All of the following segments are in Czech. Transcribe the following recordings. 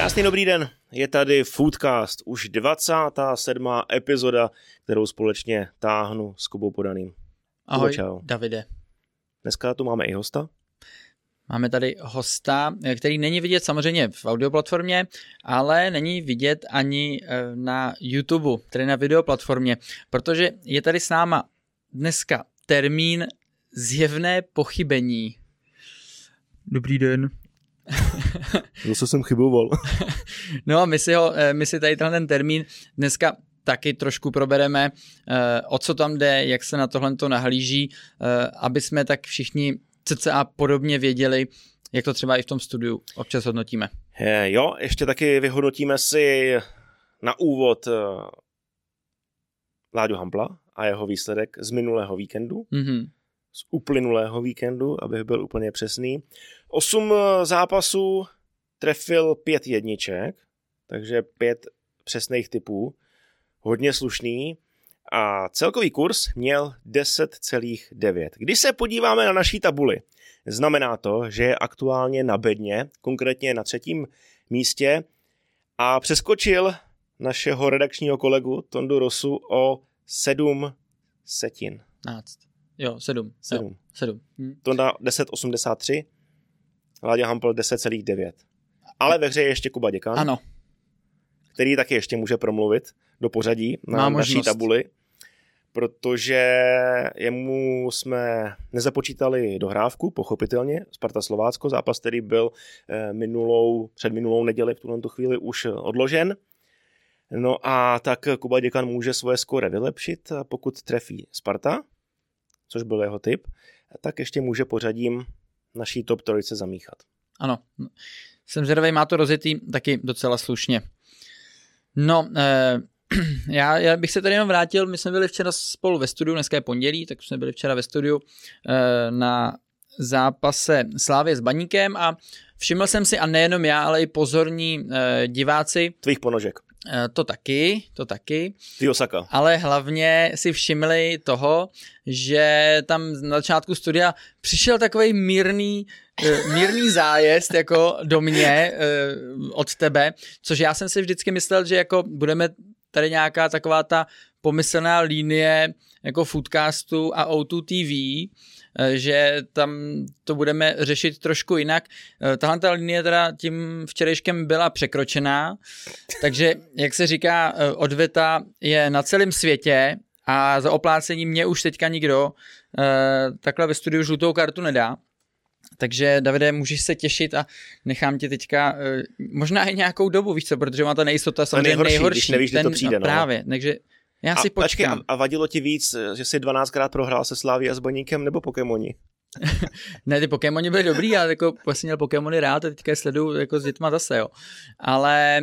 Krásný dobrý den, je tady Foodcast, už 27. epizoda, kterou společně táhnu s Kubou Podaným. Ahoj, Kubo, čau. Davide. Dneska tu máme i hosta. Máme tady hosta, který není vidět samozřejmě v audioplatformě, ale není vidět ani eh, na YouTube, tedy na videoplatformě, protože je tady s náma dneska termín zjevné pochybení. Dobrý den. Zase jsem chyboval. no a my si, ho, eh, my si tady ten termín dneska taky trošku probereme, eh, o co tam jde, jak se na tohle to nahlíží, aby jsme tak všichni cca podobně věděli, jak to třeba i v tom studiu občas hodnotíme. Jo, ještě taky vyhodnotíme si na úvod Láďu Hampla a jeho výsledek z minulého víkendu. Mm-hmm. Z uplynulého víkendu, abych byl úplně přesný. Osm eh, zápasů trefil pět jedniček, takže pět přesných typů. Hodně slušný. A celkový kurz měl 10,9. Když se podíváme na naší tabuli, znamená to, že je aktuálně na bedně, konkrétně na třetím místě a přeskočil našeho redakčního kolegu Tondu Rosu o 7 setin. 15. Jo, 7. 7. Jo, 7. Hm. Tonda 10,83, Láďa Hampel 10,9. Ale ve hře je ještě Kuba Děkan. Ano. Který taky ještě může promluvit do pořadí na Má naší možnost. tabuli protože jemu jsme nezapočítali dohrávku, pochopitelně, Sparta Slovácko, zápas, který byl eh, minulou, před minulou neděli v tuto chvíli už odložen. No a tak Kuba Děkan může svoje skóre vylepšit, pokud trefí Sparta, což byl jeho typ, tak ještě může pořadím naší top trojice zamíchat. Ano, jsem zvědavý, má to rozjetý taky docela slušně. No, eh, já, já bych se tady jenom vrátil, my jsme byli včera spolu ve studiu, dneska je pondělí, tak jsme byli včera ve studiu eh, na zápase Slávě s Baníkem a všiml jsem si, a nejenom já, ale i pozorní eh, diváci. Tvých ponožek. Eh, to taky, to taky. Ty Osaka. Ale hlavně si všimli toho, že tam na začátku studia přišel takový mírný, mírný zájezd jako do mě od tebe, což já jsem si vždycky myslel, že jako budeme tady nějaká taková ta pomyslná linie jako Foodcastu a O2 TV, že tam to budeme řešit trošku jinak. Tahle ta linie teda tím včerejškem byla překročená, takže jak se říká, odveta je na celém světě a za oplácení mě už teďka nikdo takhle ve studiu žlutou kartu nedá. Takže Davide, můžeš se těšit a nechám tě teďka možná i nějakou dobu, víš co, protože má ta nejistota samozřejmě nejhorší. nejhorší. Když nevíš, ten, to přijde, no. Právě, takže já si a, počkám. Počkej, a, a vadilo ti víc, že jsi 12krát prohrál se Sláví a s Baníkem nebo Pokémoni? ne, ty Pokémoni byly dobrý, já jako vlastně měl Pokémony rád a teďka je sleduju jako s dětma zase, jo. Ale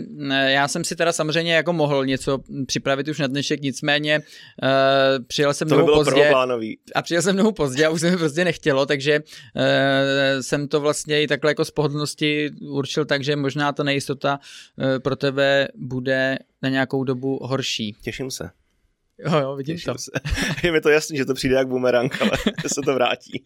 já jsem si teda samozřejmě jako mohl něco připravit už na dnešek, nicméně uh, přijel jsem to by bylo pozdě. A přijel jsem mnoho pozdě a už se mi prostě nechtělo, takže uh, jsem to vlastně i takhle jako z pohodlnosti určil tak, že možná ta nejistota uh, pro tebe bude na nějakou dobu horší. Těším se. Jo, jo, vidím to. Se. Je mi to jasný, že to přijde jak bumerang, ale se to vrátí.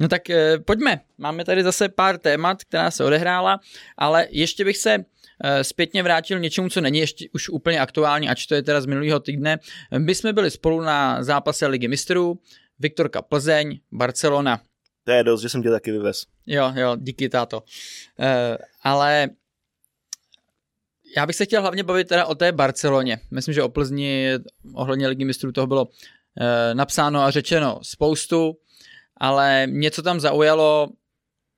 No tak eh, pojďme. Máme tady zase pár témat, která se odehrála, ale ještě bych se eh, zpětně vrátil něčemu, co není ještě už úplně aktuální, ač to je teda z minulého týdne. My jsme byli spolu na zápase Ligy mistrů, Viktorka Plzeň, Barcelona. To je dost, že jsem tě taky vyvez. Jo, jo, díky táto. Uh, ale já bych se chtěl hlavně bavit teda o té Barceloně. Myslím, že o Plzni ohledně ligy mistrů toho bylo e, napsáno a řečeno spoustu, ale něco tam zaujalo.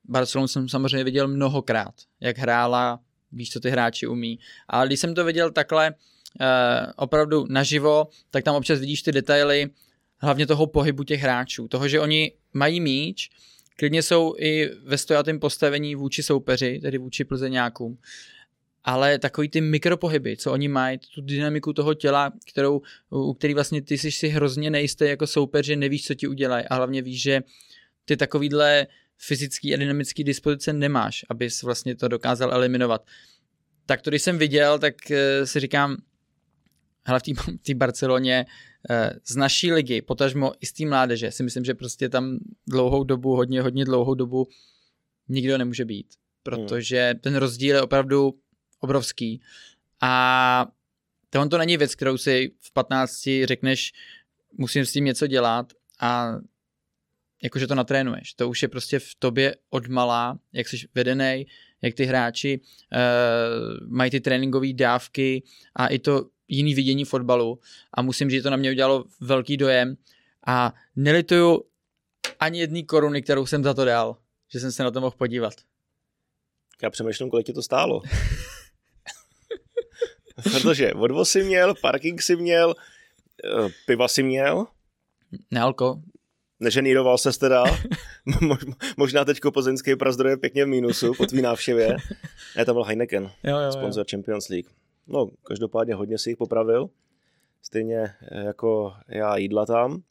Barcelonu jsem samozřejmě viděl mnohokrát, jak hrála, víš, co ty hráči umí. A když jsem to viděl takhle e, opravdu naživo, tak tam občas vidíš ty detaily, hlavně toho pohybu těch hráčů, toho, že oni mají míč, klidně jsou i ve stojatém postavení vůči soupeři, tedy vůči plzeňákům ale takový ty mikropohyby, co oni mají, tu dynamiku toho těla, kterou, u který vlastně ty jsi si hrozně nejistý jako soupeř, že nevíš, co ti udělají a hlavně víš, že ty takovýhle fyzický a dynamický dispozice nemáš, abys vlastně to dokázal eliminovat. Tak to, když jsem viděl, tak si říkám, hele, v té Barceloně z naší ligy, potažmo i z té mládeže, si myslím, že prostě tam dlouhou dobu, hodně, hodně dlouhou dobu nikdo nemůže být. Protože ten rozdíl je opravdu obrovský a to to není věc, kterou si v 15 řekneš, musím s tím něco dělat a jakože to natrénuješ. To už je prostě v tobě odmalá, jak jsi vedený, jak ty hráči uh, mají ty tréninkové dávky a i to jiný vidění fotbalu a musím říct, že to na mě udělalo velký dojem a nelituju ani jedné koruny, kterou jsem za to dal, že jsem se na to mohl podívat. Já přemýšlím, kolik ti to stálo. Protože vodvo si měl, parking si měl, eh, piva si měl. Nealko. Neženíroval se teda. Možná teďko plzeňský prazdroj je pěkně v mínusu po tvý návštěvě. Ne, to byl Heineken, jo, jo, sponsor jo. Champions League. No, každopádně hodně si jich popravil. Stejně jako já jídla tam.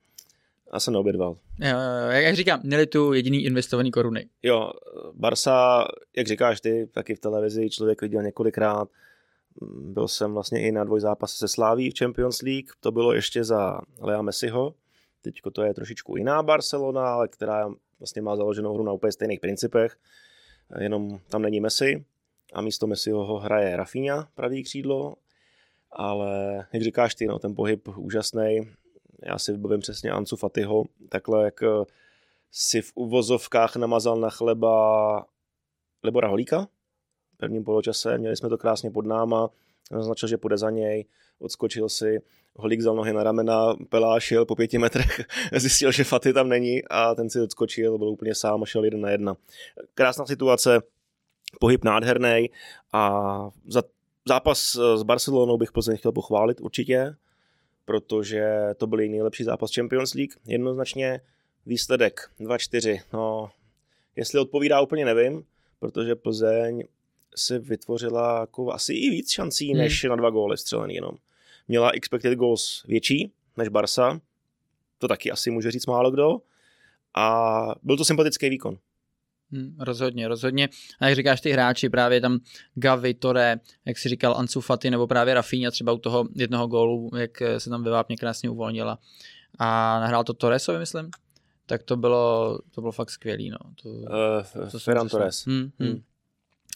A jsem neobědval. Jo, jo, jak říkám, měli tu jediný investovaný koruny. Jo, Barsa, jak říkáš ty, taky v televizi člověk viděl několikrát. Byl jsem vlastně i na dvojzápase se Sláví v Champions League, to bylo ještě za Lea Messiho. Teď to je trošičku jiná Barcelona, ale která vlastně má založenou hru na úplně stejných principech, jenom tam není Messi a místo Messiho ho hraje Rafinha, pravý křídlo, ale jak říkáš ty, no, ten pohyb úžasný. Já si vybavím přesně Ancu Fatiho, takhle jak eh, si v uvozovkách namazal na chleba Libora Holíka, prvním poločase, měli jsme to krásně pod náma, naznačil, že půjde za něj, odskočil si, Holík vzal nohy na ramena, pelášil po pěti metrech, zjistil, že Faty tam není a ten si odskočil, byl úplně sám a šel jeden na jedna. Krásná situace, pohyb nádherný a za zápas s Barcelonou bych Plzeň chtěl pochválit určitě, protože to byl nejlepší zápas Champions League, jednoznačně výsledek 2-4, no jestli odpovídá úplně nevím, protože Plzeň si vytvořila jako asi i víc šancí, hmm. než na dva góly střelený jenom. Měla expected goals větší než Barsa, to taky asi může říct málo kdo, a byl to sympatický výkon. Hmm, rozhodně, rozhodně. A jak říkáš, ty hráči, právě tam Gavi, Tore, jak si říkal Ansu Fati, nebo právě Rafinha třeba u toho jednoho gólu, jak se tam vyvápně krásně uvolnila. A nahrál to Torresovi, myslím? Tak to bylo, to bylo fakt skvělý. No. To, uh, to Ferran Torres. Hmm, hmm. Hmm.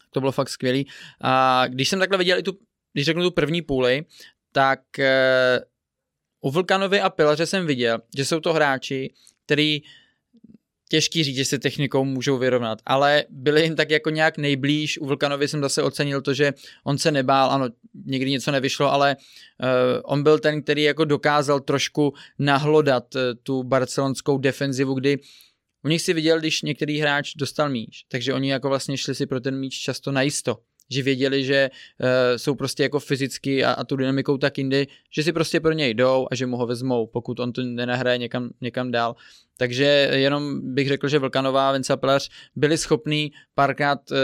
To bylo fakt skvělý. A když jsem takhle viděl i tu, když řeknu tu první půli, tak uh, u Vulkanovi a Pilaře jsem viděl, že jsou to hráči, který těžký říct, že se technikou můžou vyrovnat, ale byli jim tak jako nějak nejblíž. U Vulkanovi jsem zase ocenil to, že on se nebál, ano, někdy něco nevyšlo, ale uh, on byl ten, který jako dokázal trošku nahlodat uh, tu barcelonskou defenzivu, kdy u nich si viděl, když některý hráč dostal míč, takže oni jako vlastně šli si pro ten míč často najisto že věděli, že uh, jsou prostě jako fyzicky a, a tu dynamikou tak jindy, že si prostě pro něj jdou a že mu ho vezmou, pokud on to nenahraje někam, někam dál. Takže jenom bych řekl, že Vlkanová a Vincaplař byli schopní párkrát uh,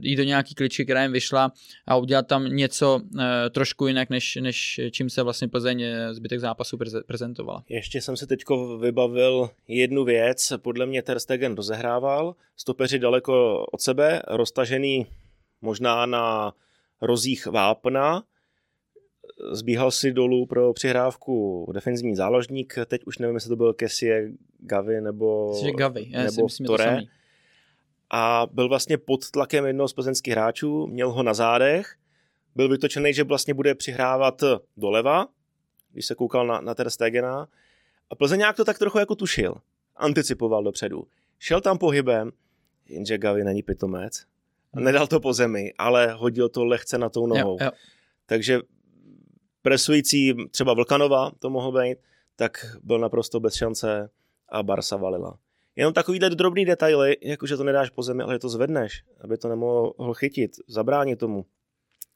jít do nějaký kličky, která jim vyšla a udělat tam něco uh, trošku jinak, než, než čím se vlastně Plzeň zbytek zápasu prezentovala. Ještě jsem si teďko vybavil jednu věc. Podle mě Ter Stegen rozehrával, stopeři daleko od sebe, roztažený možná na rozích vápna, zbíhal si dolů pro přihrávku defenzivní záložník, teď už nevím, jestli to byl Kessie, Gavi nebo, Myslím, Gavi. Já nebo myslím, Tore. A byl vlastně pod tlakem jednoho z plzeňských hráčů, měl ho na zádech, byl vytočený, že vlastně bude přihrávat doleva, když se koukal na, na Ter Stegena. A Plzeňák to tak trochu jako tušil, anticipoval dopředu. Šel tam pohybem, jenže Gavi není pitomec, nedal to po zemi, ale hodil to lehce na tou nohou. Jo, jo. Takže presující třeba Vlkanova to mohl být, tak byl naprosto bez šance a Barsa valila. Jenom takovýhle drobný detaily, jakože to nedáš po zemi, ale to zvedneš, aby to nemohl chytit, zabránit tomu.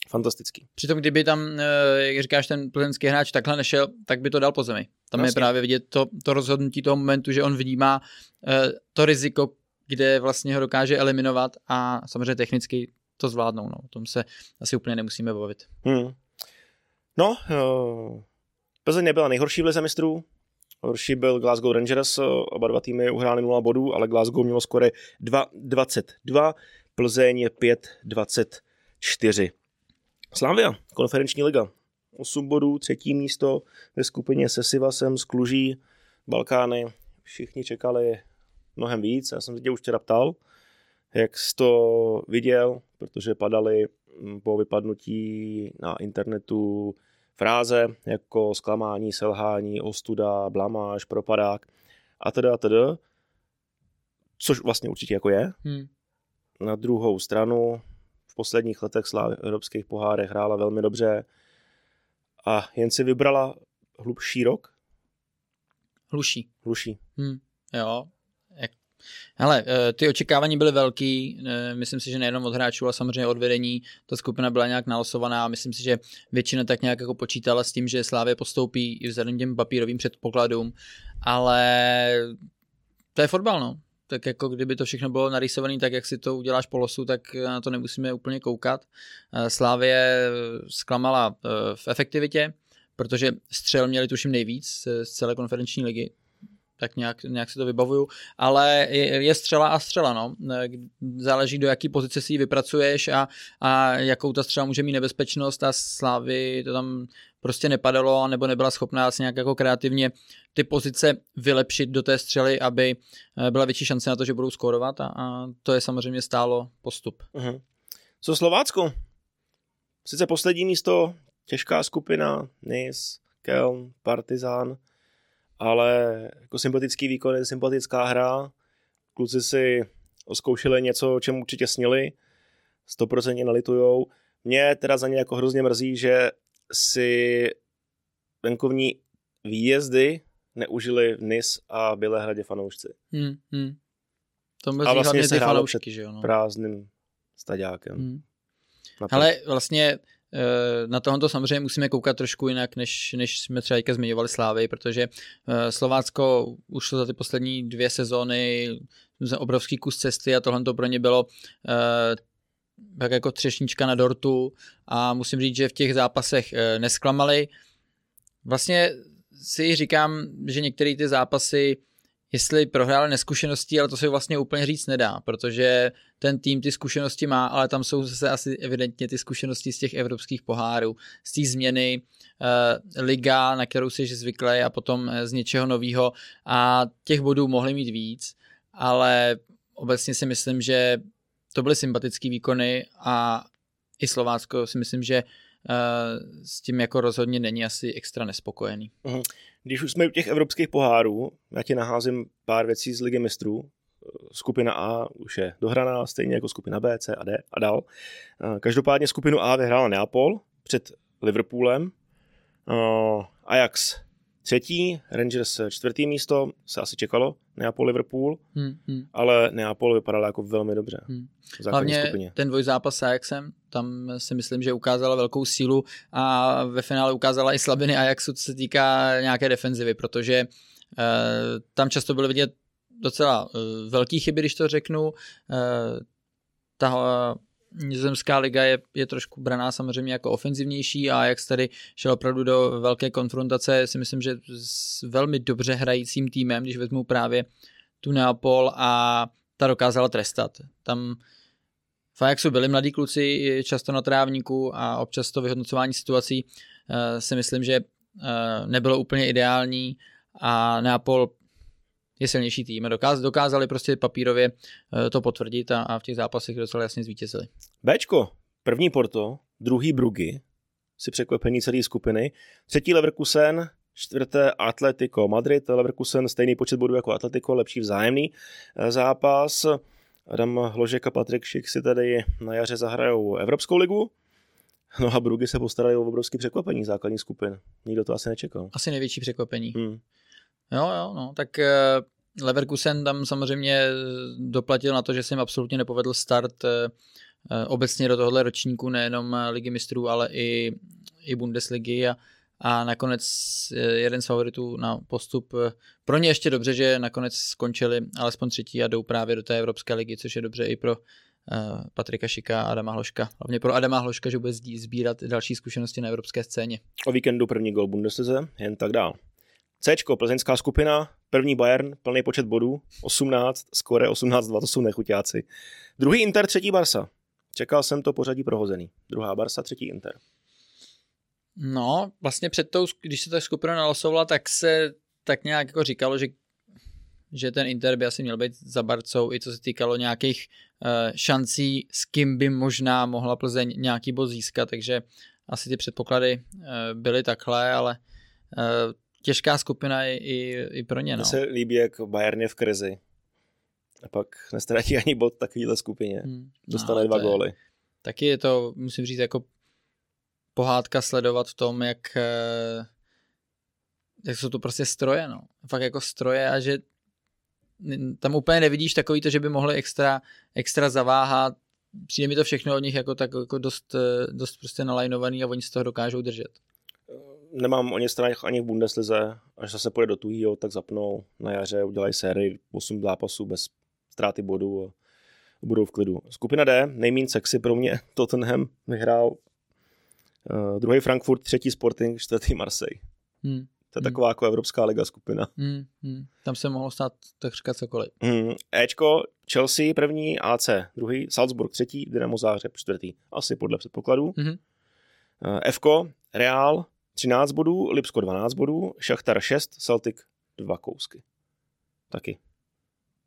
Fantastický. Přitom, kdyby tam, eh, jak říkáš, ten plzeňský hráč takhle nešel, tak by to dal po zemi. Tam vlastně. je právě vidět to, to rozhodnutí toho momentu, že on vnímá eh, to riziko, kde vlastně ho dokáže eliminovat a samozřejmě technicky to zvládnou. No. O tom se asi úplně nemusíme bavit. Hmm. No, uh, Plzeň nebyla nejhorší v lize mistrů. Horší byl Glasgow Rangers, oba dva týmy uhráli 0 bodů, ale Glasgow mělo skore 2-22, Plzeň je 5-24. Slavia, konferenční liga. 8 bodů, třetí místo ve skupině se Sivasem z Kluží, Balkány. Všichni čekali mnohem víc. Já jsem se tě už včera ptal, jak jsi to viděl, protože padaly mm, po vypadnutí na internetu fráze jako zklamání, selhání, ostuda, blamáž, propadák a teda a teda, což vlastně určitě jako je. Hmm. Na druhou stranu v posledních letech Slávy v evropských pohárech hrála velmi dobře a jen si vybrala hlubší rok. Hluší. Hluší. Hmm. Jo, Hele, eh, ty očekávání byly velký, eh, myslím si, že nejenom od hráčů, ale samozřejmě od vedení. Ta skupina byla nějak nalosovaná a myslím si, že většina tak nějak jako počítala s tím, že Slávě postoupí i vzhledem těm papírovým předpokladům, ale to je fotbal, no. Tak jako kdyby to všechno bylo narýsované tak, jak si to uděláš po losu, tak na to nemusíme úplně koukat. Eh, Slávě zklamala v efektivitě, protože střel měli tuším nejvíc z celé konferenční ligy, tak nějak, nějak si to vybavuju, ale je, je střela a střela, no. Záleží do jaký pozice si ji vypracuješ a, a jakou ta střela může mít nebezpečnost a Slávy to tam prostě nepadalo nebo nebyla schopná si nějak jako kreativně ty pozice vylepšit do té střely, aby eh, byla větší šance na to, že budou skórovat a, a to je samozřejmě stálo postup. Uh-huh. Co Slovácko? Sice poslední místo, těžká skupina, Nis, Kelm, Partizán, ale jako sympatický výkon je sympatická hra. Kluci si oskoušeli něco, o čem určitě snili, 100% nalitujou. Mě teda za ně jako hrozně mrzí, že si venkovní výjezdy neužili v NIS a Bělehradě fanoušci. Hmm, hmm. To mrzí a vlastně hlavně ty fanoušky, že jo? No. prázdným staďákem. Hmm. Ale vlastně na tohle to samozřejmě musíme koukat trošku jinak, než, než jsme třeba zmiňovali Slávy, protože eh, Slovácko už za ty poslední dvě sezóny obrovský kus cesty a tohle to pro ně bylo eh, tak jako třešnička na dortu a musím říct, že v těch zápasech nesklamali. Vlastně si říkám, že některé ty zápasy jestli prohráli neskušeností, ale to se vlastně úplně říct nedá, protože ten tým ty zkušenosti má, ale tam jsou zase asi evidentně ty zkušenosti z těch evropských pohárů, z té změny uh, liga, na kterou jsi zvyklý a potom eh, z něčeho nového a těch bodů mohli mít víc, ale obecně si myslím, že to byly sympatické výkony a i Slovácko si myslím, že s tím jako rozhodně není asi extra nespokojený. Uh-huh. Když už jsme u těch evropských pohárů, já ti naházím pár věcí z Ligy mistrů. Skupina A už je dohraná, stejně jako skupina B, C a D a dál. Každopádně skupinu A vyhrála Neapol před Liverpoolem. Ajax třetí, Rangers čtvrtý místo, se asi čekalo, Neapol, Liverpool, hmm, hmm. ale Neapol vypadal jako velmi dobře. Hmm. Hlavně skupině. ten dvojzápas s Ajaxem, tam si myslím, že ukázala velkou sílu a ve finále ukázala i slabiny Ajaxu, co se týká nějaké defenzivy, protože eh, tam často byly vidět docela eh, velký chyby, když to řeknu. Eh, ta nizozemská liga je, je trošku braná samozřejmě jako ofenzivnější a jak tady šel opravdu do velké konfrontace, si myslím, že s velmi dobře hrajícím týmem, když vezmu právě tu Neapol a ta dokázala trestat. Tam v Ajaxu byli mladí kluci často na trávníku a občas to vyhodnocování situací uh, si myslím, že uh, nebylo úplně ideální a Neapol je silnější tým. Dokáz, dokázali prostě papírově uh, to potvrdit a, a v těch zápasech docela jasně zvítězili. Bčko, první Porto, druhý Brugy, si překvapení celé skupiny, třetí Leverkusen, čtvrté Atletico Madrid, Leverkusen stejný počet bodů jako Atletico, lepší vzájemný zápas. Adam Hložek a Patrik Šik si tady na jaře zahrajou Evropskou ligu. No a Brugy se postarali o obrovské překvapení základní skupin. Nikdo to asi nečekal. Asi největší překvapení. Hmm. Jo, jo, no, tak eh, Leverkusen tam samozřejmě doplatil na to, že se jim absolutně nepovedl start eh, eh, obecně do tohohle ročníku, nejenom ligy mistrů, ale i, i Bundesligy a a nakonec eh, jeden z favoritů na postup. Eh, pro ně ještě dobře, že nakonec skončili alespoň třetí a jdou právě do té Evropské ligy, což je dobře i pro uh, Patrika Šika a Adama Hloška. Hlavně pro Adama Hloška, že bude sbírat další zkušenosti na evropské scéně. O víkendu první gol Bundeslize, jen tak dál. C, plzeňská skupina, první Bayern, plný počet bodů, 18, skore 18-2, to jsou nechuťáci. Druhý Inter, třetí Barsa. Čekal jsem to pořadí prohozený. Druhá Barsa, třetí Inter. No, vlastně před tou, když se ta skupina nalosovala, tak se tak nějak jako říkalo, že že ten Inter by asi měl být za Barcou, i co se týkalo nějakých uh, šancí, s kým by možná mohla Plzeň nějaký bod získat, takže asi ty předpoklady uh, byly takhle, ale uh, těžká skupina i, i, i pro ně. No. Mně se líbí, jak Bayern je v krizi. A pak nestratí ani bod takovýhle skupině. Hmm. Dostane no, dva góly. Taky je to, musím říct, jako pohádka sledovat v tom, jak, jak jsou to prostě stroje, no. Fakt jako stroje a že tam úplně nevidíš takový to, že by mohli extra, extra zaváhat. Přijde mi to všechno od nich jako tak jako dost, dost prostě nalajnovaný a oni z toho dokážou držet. Nemám o ně stranách ani v Bundeslize, až zase půjde do tuhýho, tak zapnou na jaře, udělají sérii 8 zápasů bez ztráty bodů a budou v klidu. Skupina D, nejméně sexy pro mě, Tottenham vyhrál uh, druhý Frankfurt, třetí Sporting, čtvrtý Marseille. Hmm. To je hmm. taková jako Evropská liga skupina. Hmm. Hmm. Tam se mohlo stát takřka cokoliv. Hmm. Ečko, Chelsea první, AC druhý, Salzburg třetí, Dynamo Zářeb čtvrtý. Asi podle předpokladů. Hmm. Uh, Fko, Real 13 bodů, Lipsko 12 bodů, Šachtar 6, Celtic 2 kousky. Taky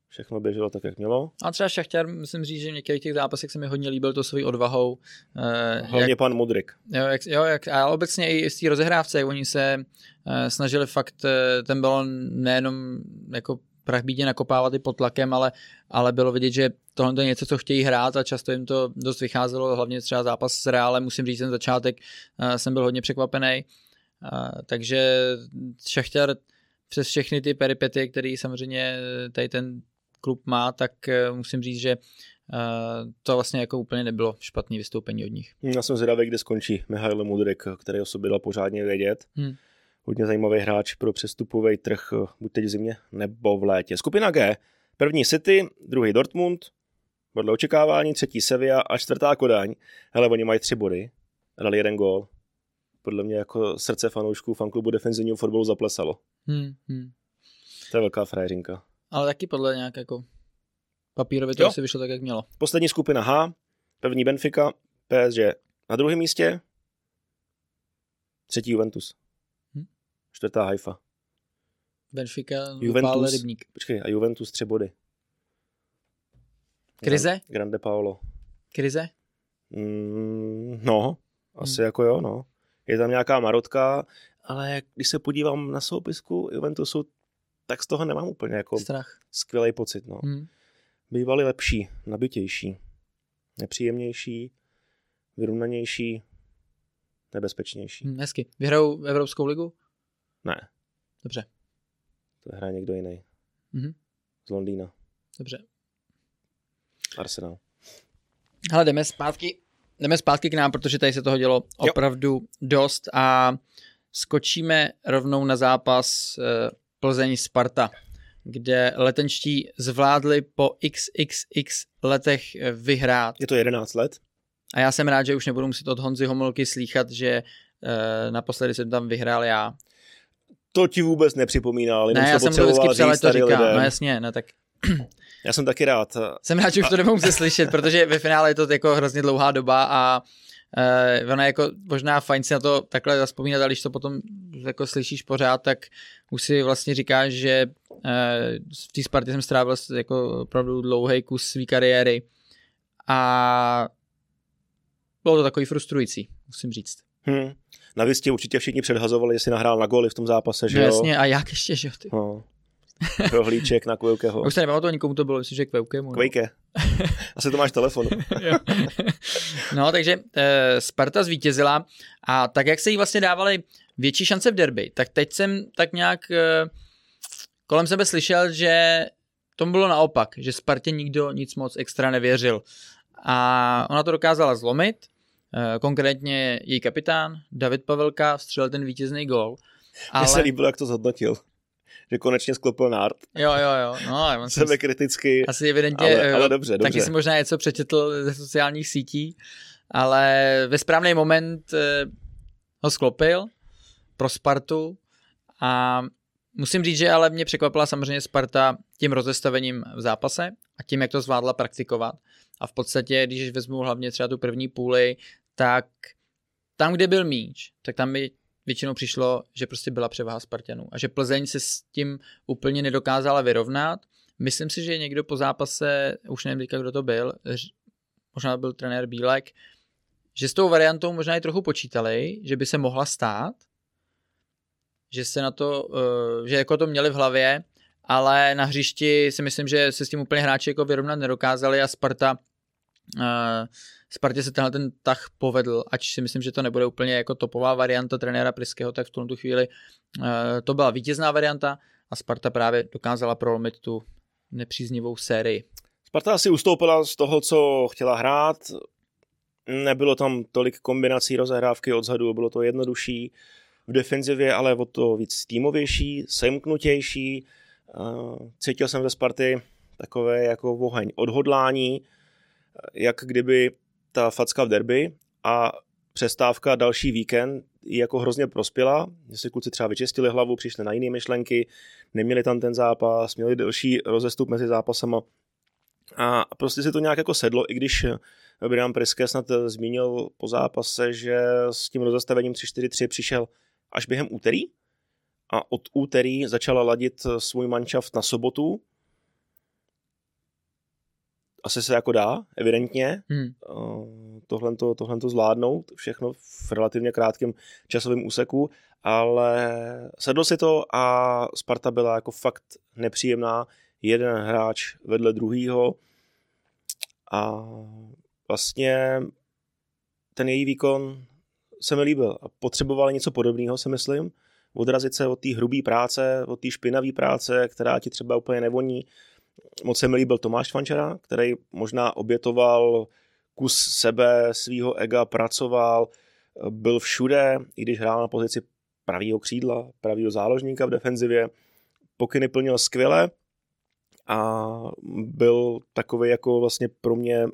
všechno běželo tak, jak mělo. A třeba Šachtěr, musím říct, že v některých těch zápasech se mi hodně líbil to svojí odvahou. Eh, Hlavně jak, pan Mudrik. Jo, jak, jo jak, a obecně i z té rozehrávce, jak oni se eh, snažili fakt eh, ten balon nejenom jako prach bídě nakopávat i pod tlakem, ale, ale bylo vidět, že tohle je něco, co chtějí hrát a často jim to dost vycházelo, hlavně třeba zápas s Reálem, musím říct, ten začátek uh, jsem byl hodně překvapený. Uh, takže Šachtěr přes všechny ty peripety, které samozřejmě tady ten klub má, tak eh, musím říct, že eh, to vlastně jako úplně nebylo špatné vystoupení od nich. Já jsem zvědavý, kde skončí Mihail Mudrik, který o sobě dal pořádně vědět. Hmm. Hodně zajímavý hráč pro přestupový trh, eh, buď teď v zimě nebo v létě. Skupina G, první City, druhý Dortmund, podle očekávání, třetí Sevilla a čtvrtá Kodaň. Hele, oni mají tři body, dali jeden gól. Podle mě jako srdce fanoušků fanklubu defenzivního fotbalu zaplesalo. Hmm, hmm. To je velká frajeřinka. Ale taky podle nějak jako papírově to asi vyšlo tak, jak mělo. Poslední skupina H, první Benfica, PSG na druhém místě, třetí Juventus, hm? čtvrtá Haifa. Benfica, Juventus, rybník. Počkej, a Juventus tři body. Krize? Grande Paolo. Krize? Mm, no, asi hmm. jako jo, no. Je tam nějaká marotka, ale když se podívám na soupisku Juventusu, tak z toho nemám úplně jako Strach. skvělý pocit. No. Hmm. Bývali lepší, nabitější, nepříjemnější, vyrovnanější, nebezpečnější. Hmm, hezky. Vyhrajou Evropskou ligu? Ne. Dobře. To hraje někdo jiný. Hmm. Z Londýna. Dobře. Arsenal. Ale jdeme zpátky, jdeme zpátky k nám, protože tady se toho dělo opravdu jo. dost a skočíme rovnou na zápas eh, Plzeň Sparta, kde letenčtí zvládli po XXX letech vyhrát. Je to 11 let? A já jsem rád, že už nebudu muset od Honzy Homolky slýchat, že e, naposledy jsem tam vyhrál já. To ti vůbec nepřipomíná, ale ne, já jsem to vždycky přele to říkám, lidem. no jasně, no tak já jsem taky rád. Jsem rád, že už to nebudu muset slyšet, protože ve finále je to jako hrozně dlouhá doba a uh, ona je jako možná fajn si na to takhle zaspomínat, ale když to potom jako slyšíš pořád, tak už si vlastně říkáš, že uh, v té Spartě jsem strávil jako opravdu dlouhý kus své kariéry a bylo to takový frustrující, musím říct. Hmm. Navíc tě určitě všichni předhazovali, jestli nahrál na goly v tom zápase, že no, jo? Jasně, a jak ještě, že jo? Ty. No. Rohlíček na Kveukeho. Už se nepamatuju, nikomu to bylo, myslím, že Kveukemu. Kvejke. Asi to máš telefon. no, takže e, Sparta zvítězila a tak, jak se jí vlastně dávali větší šance v derby, tak teď jsem tak nějak e, kolem sebe slyšel, že to bylo naopak, že Spartě nikdo nic moc extra nevěřil. A ona to dokázala zlomit, e, konkrétně její kapitán David Pavelka vstřelil ten vítězný gol. Ale... Mně se líbilo, jak to zhodnotil že konečně sklopil nárt. Jo, jo, jo. No, on Sebe kriticky. Asi evidentně, ale, ale dobře, dobře. Taky si možná něco přečetl ze sociálních sítí, ale ve správný moment eh, ho sklopil pro Spartu a musím říct, že ale mě překvapila samozřejmě Sparta tím rozestavením v zápase a tím, jak to zvládla praktikovat. A v podstatě, když vezmu hlavně třeba tu první půli, tak tam, kde byl míč, tak tam by většinou přišlo, že prostě byla převaha Spartanů a že Plzeň se s tím úplně nedokázala vyrovnat. Myslím si, že někdo po zápase, už nevím kdo to byl, možná byl trenér Bílek, že s tou variantou možná i trochu počítali, že by se mohla stát, že se na to, eh, že jako to měli v hlavě, ale na hřišti si myslím, že se s tím úplně hráči jako vyrovnat nedokázali a Sparta uh, Spartě se tenhle ten tah povedl, ač si myslím, že to nebude úplně jako topová varianta trenéra Priského, tak v tuto chvíli uh, to byla vítězná varianta a Sparta právě dokázala prolomit tu nepříznivou sérii. Sparta asi ustoupila z toho, co chtěla hrát. Nebylo tam tolik kombinací rozehrávky odzadu, bylo to jednodušší. V defenzivě ale o to víc týmovější, semknutější. Cítil jsem ze Sparty takové jako oheň odhodlání, jak kdyby ta facka v derby a přestávka další víkend jako hrozně prospěla, že si kluci třeba vyčistili hlavu, přišli na jiné myšlenky, neměli tam ten zápas, měli delší rozestup mezi zápasama. A prostě si to nějak jako sedlo, i když Brian Priske snad zmínil po zápase, že s tím rozestavením 3-4-3 přišel až během úterý. A od úterý začala ladit svůj manšaft na sobotu. Asi se jako dá, evidentně, hmm. tohle, to, tohle to zvládnout, všechno v relativně krátkém časovém úseku, ale sedlo si to a Sparta byla jako fakt nepříjemná, jeden hráč vedle druhýho a vlastně ten její výkon se mi líbil. Potřeboval něco podobného, si myslím. Odrazit se od té hrubé práce, od té špinavé práce, která ti třeba úplně nevoní. Moc se mi líbil Tomáš Fančera, který možná obětoval kus sebe, svého ega, pracoval, byl všude, i když hrál na pozici pravého křídla, pravého záložníka v defenzivě. Pokyny plnil skvěle a byl takový jako vlastně pro mě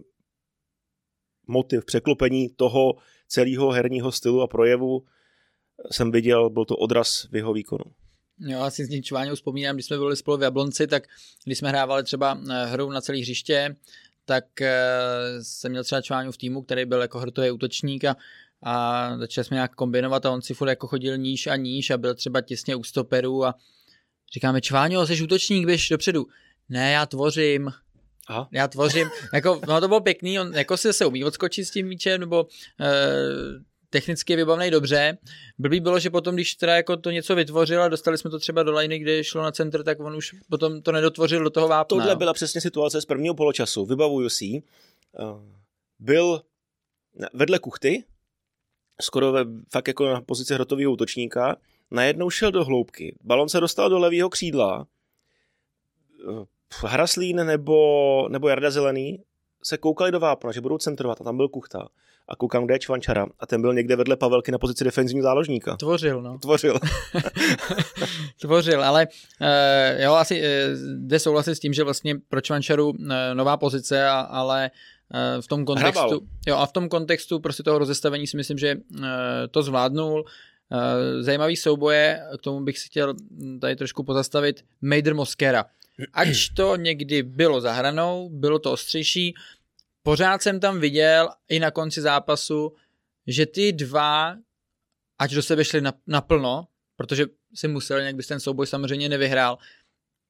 motiv překlopení toho celého herního stylu a projevu jsem viděl, byl to odraz v jeho výkonu. Jo, asi s tím Čváňou vzpomínám, když jsme byli spolu v Jablonci, tak když jsme hrávali třeba eh, hru na celý hřiště, tak eh, jsem měl třeba Čváňu v týmu, který byl jako hrtový útočník a, a začali jsme nějak kombinovat a on si furt jako chodil níž a níž a byl třeba těsně u stoperů a říkáme Čváňo, jsi útočník, běž dopředu. Ne, já tvořím. Aha. Já tvořím, jako, no to bylo pěkný, on jako si se umí odskočit s tím míčem, nebo e, technicky je vybavnej dobře. Blbý bylo, že potom, když teda jako to něco vytvořil a dostali jsme to třeba do liney, kde šlo na center, tak on už potom to nedotvořil do toho vápna. Tohle byla přesně situace z prvního poločasu. Vybavuju si. Uh, byl vedle kuchty, skoro ve, fakt jako na pozici hrotového útočníka, najednou šel do hloubky. Balon se dostal do levého křídla. Eh, Hraslín nebo, nebo Jarda Zelený se koukali do vápna, že budou centrovat a tam byl Kuchta. A koukám, kde je Čvančara. A ten byl někde vedle Pavelky na pozici defenzivního záložníka. Tvořil, no. Tvořil. Tvořil, ale uh, jo, asi uh, jde souhlasit s tím, že vlastně pro Čvančaru uh, nová pozice, a, ale v tom kontextu, Hrabal. jo, a v tom kontextu prostě toho rozestavení si myslím, že to zvládnul. Zajímavý souboje, k tomu bych si chtěl tady trošku pozastavit, Mejder Moskera. Ač to někdy bylo za hranou, bylo to ostřejší, pořád jsem tam viděl i na konci zápasu, že ty dva, ať do sebe šli naplno, protože si musel, nějak bys ten souboj samozřejmě nevyhrál,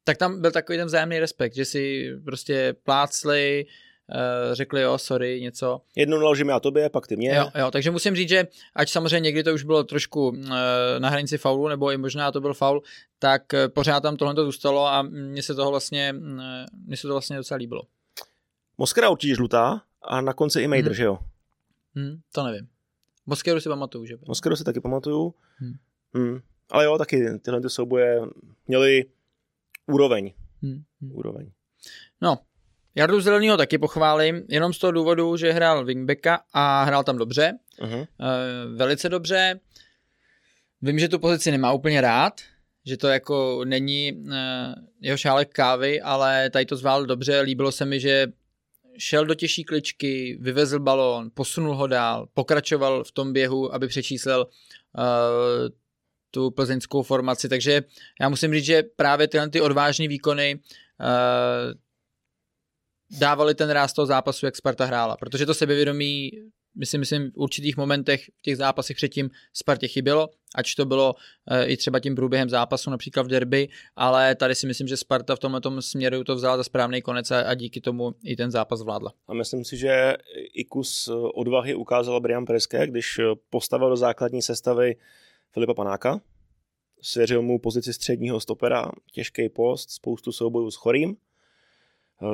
tak tam byl takový ten vzájemný respekt, že si prostě plácli, uh, řekli jo, sorry, něco. Jednou naložím já tobě, pak ty mě. Jo, jo, takže musím říct, že ať samozřejmě někdy to už bylo trošku uh, na hranici faulu, nebo i možná to byl faul, tak uh, pořád tam tohle to zůstalo a mně se toho vlastně, mně se to vlastně docela líbilo. Moskera určitě žlutá a na konci i Mader, hmm. že jo? Hmm, to nevím. Moskeru si pamatuju, že? Moskeru si taky pamatuju. Hmm. Hmm. Ale jo, taky tyhle ty souboje měly úroveň. Hmm. Úroveň. No, Jardu Zelenýho taky pochválím, jenom z toho důvodu, že hrál wingbacka a hrál tam dobře. Uh-huh. E, velice dobře. Vím, že tu pozici nemá úplně rád, že to jako není e, jeho šálek kávy, ale tady to zvládl dobře. Líbilo se mi, že šel do těžší kličky, vyvezl balón, posunul ho dál, pokračoval v tom běhu, aby přečíslil uh, tu plzeňskou formaci, takže já musím říct, že právě tyhle ty odvážné výkony uh, dávali ten ráz toho zápasu, jak Sparta hrála, protože to sebevědomí my si myslím v určitých momentech v těch zápasech předtím Spartě chybělo, ač to bylo e, i třeba tím průběhem zápasu, například v derby, ale tady si myslím, že Sparta v tomhle směru to vzala za správný konec a, a díky tomu i ten zápas vládla. A myslím si, že i kus odvahy ukázal Brian Preské, když postavil do základní sestavy Filipa Panáka, svěřil mu pozici středního stopera, těžký post, spoustu soubojů s chorým.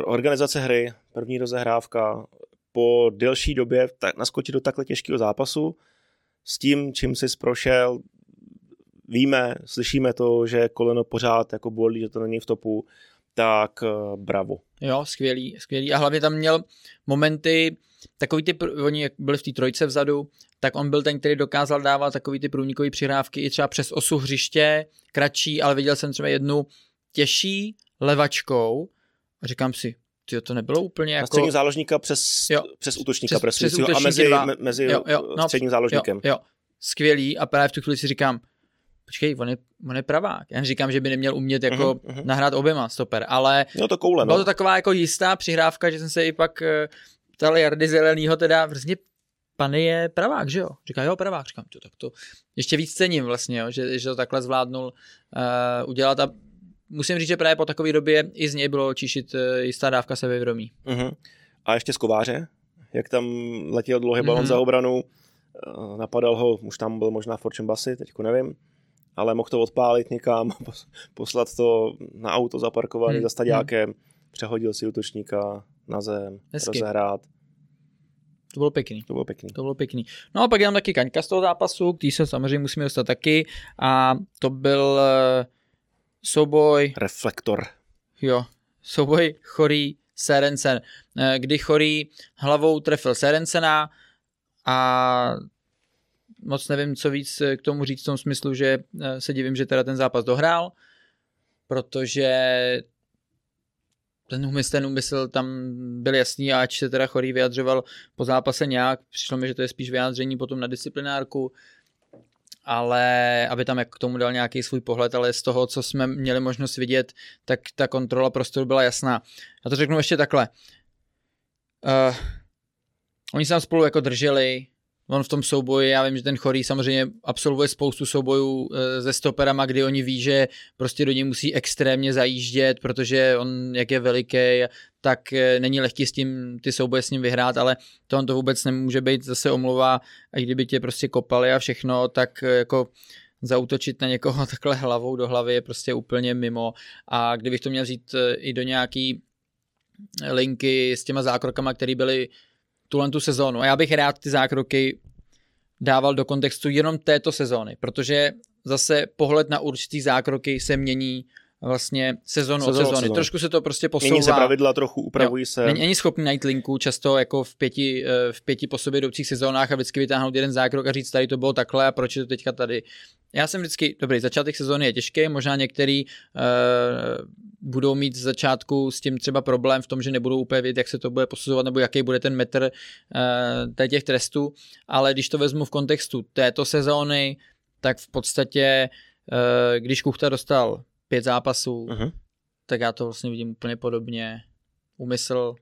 Organizace hry, první rozehrávka, po delší době tak, naskočit do takhle těžkého zápasu s tím, čím jsi prošel, víme, slyšíme to, že koleno pořád jako bolí, že to není v topu, tak uh, bravo. Jo, skvělý, skvělý. A hlavně tam měl momenty, takový ty, oni byli v té trojce vzadu, tak on byl ten, který dokázal dávat takový ty průnikové přihrávky i třeba přes osu hřiště, kratší, ale viděl jsem třeba jednu těžší levačkou a říkám si, tyjo, to nebylo úplně jako... Na středního záložníka přes, jo, přes útočníka přes, přes útočník a mezi, dva. mezi jo, jo, no, středním záložníkem. Jo, jo, skvělý a právě v tu chvíli si říkám, počkej, on je, on je pravák. Já říkám, že by neměl umět jako uh-huh, uh-huh. nahrát oběma stoper, ale no to koule, no. byla to taková jako jistá přihrávka, že jsem se i pak uh, ptal Jardy Zelenýho, teda vlastně Pany je pravák, že jo? Říká, jo, pravák. Říkám, to, tak to ještě víc cením vlastně, jo, že, že to takhle zvládnul uh, udělat a musím říct, že právě po takové době i z něj bylo čišit uh, jistá dávka sebevědomí. Uh-huh. A ještě z kováře, jak tam letěl dlouhý balon uh-huh. za obranu, uh, napadal ho, už tam byl možná Fortune Basy, teďko nevím, ale mohl to odpálit někam, poslat to na auto zaparkovaný uh-huh. za stadiákem, přehodil si útočníka na zem, Hezky. rozehrát. To bylo pěkný. To bylo pěkný. To bylo pěkný. No a pak je tam taky kaňka z toho zápasu, který se samozřejmě musíme dostat taky. A to byl uh, souboj... Reflektor. Jo, souboj Chorý Serencen, eh, kdy Chorý hlavou trefil Serencena a moc nevím, co víc k tomu říct v tom smyslu, že eh, se divím, že teda ten zápas dohrál, protože ten úmysl, ten úmysl tam byl jasný a ač se teda Chorý vyjadřoval po zápase nějak, přišlo mi, že to je spíš vyjádření potom na disciplinárku, ale aby tam jak k tomu dal nějaký svůj pohled, ale z toho, co jsme měli možnost vidět, tak ta kontrola prostoru byla jasná. A to řeknu ještě takhle. Uh, oni se tam spolu jako drželi, on v tom souboji, já vím, že ten chorý samozřejmě absolvuje spoustu soubojů e, se stoperama, kdy oni ví, že prostě do něj musí extrémně zajíždět, protože on, jak je veliký, tak e, není lehký s tím ty souboje s ním vyhrát, ale to on to vůbec nemůže být zase omluva, a kdyby tě prostě kopali a všechno, tak e, jako zautočit na někoho takhle hlavou do hlavy je prostě úplně mimo. A kdybych to měl říct i do nějaký linky s těma zákrokama, které byly tuhle tu sezónu. A já bych rád ty zákroky dával do kontextu jenom této sezóny, protože zase pohled na určitý zákroky se mění vlastně sezonu od sezóny. Sezonu. Trošku se to prostě posouvá. Mění se pravidla, trochu upravují jo. se. Není, není schopný najít linku často jako v pěti, eh, v pěti po sobě jdoucích sezónách a vždycky vytáhnout jeden zákrok a říct, tady to bylo takhle a proč je to teďka tady. Já jsem vždycky, dobrý, začátek sezóny je těžký, možná některý uh, budou mít z začátku s tím třeba problém v tom, že nebudou úplně vědět, jak se to bude posuzovat nebo jaký bude ten metr uh, těch trestů, ale když to vezmu v kontextu této sezóny, tak v podstatě, uh, když Kuchta dostal pět zápasů, uh-huh. tak já to vlastně vidím úplně podobně. Úmysl,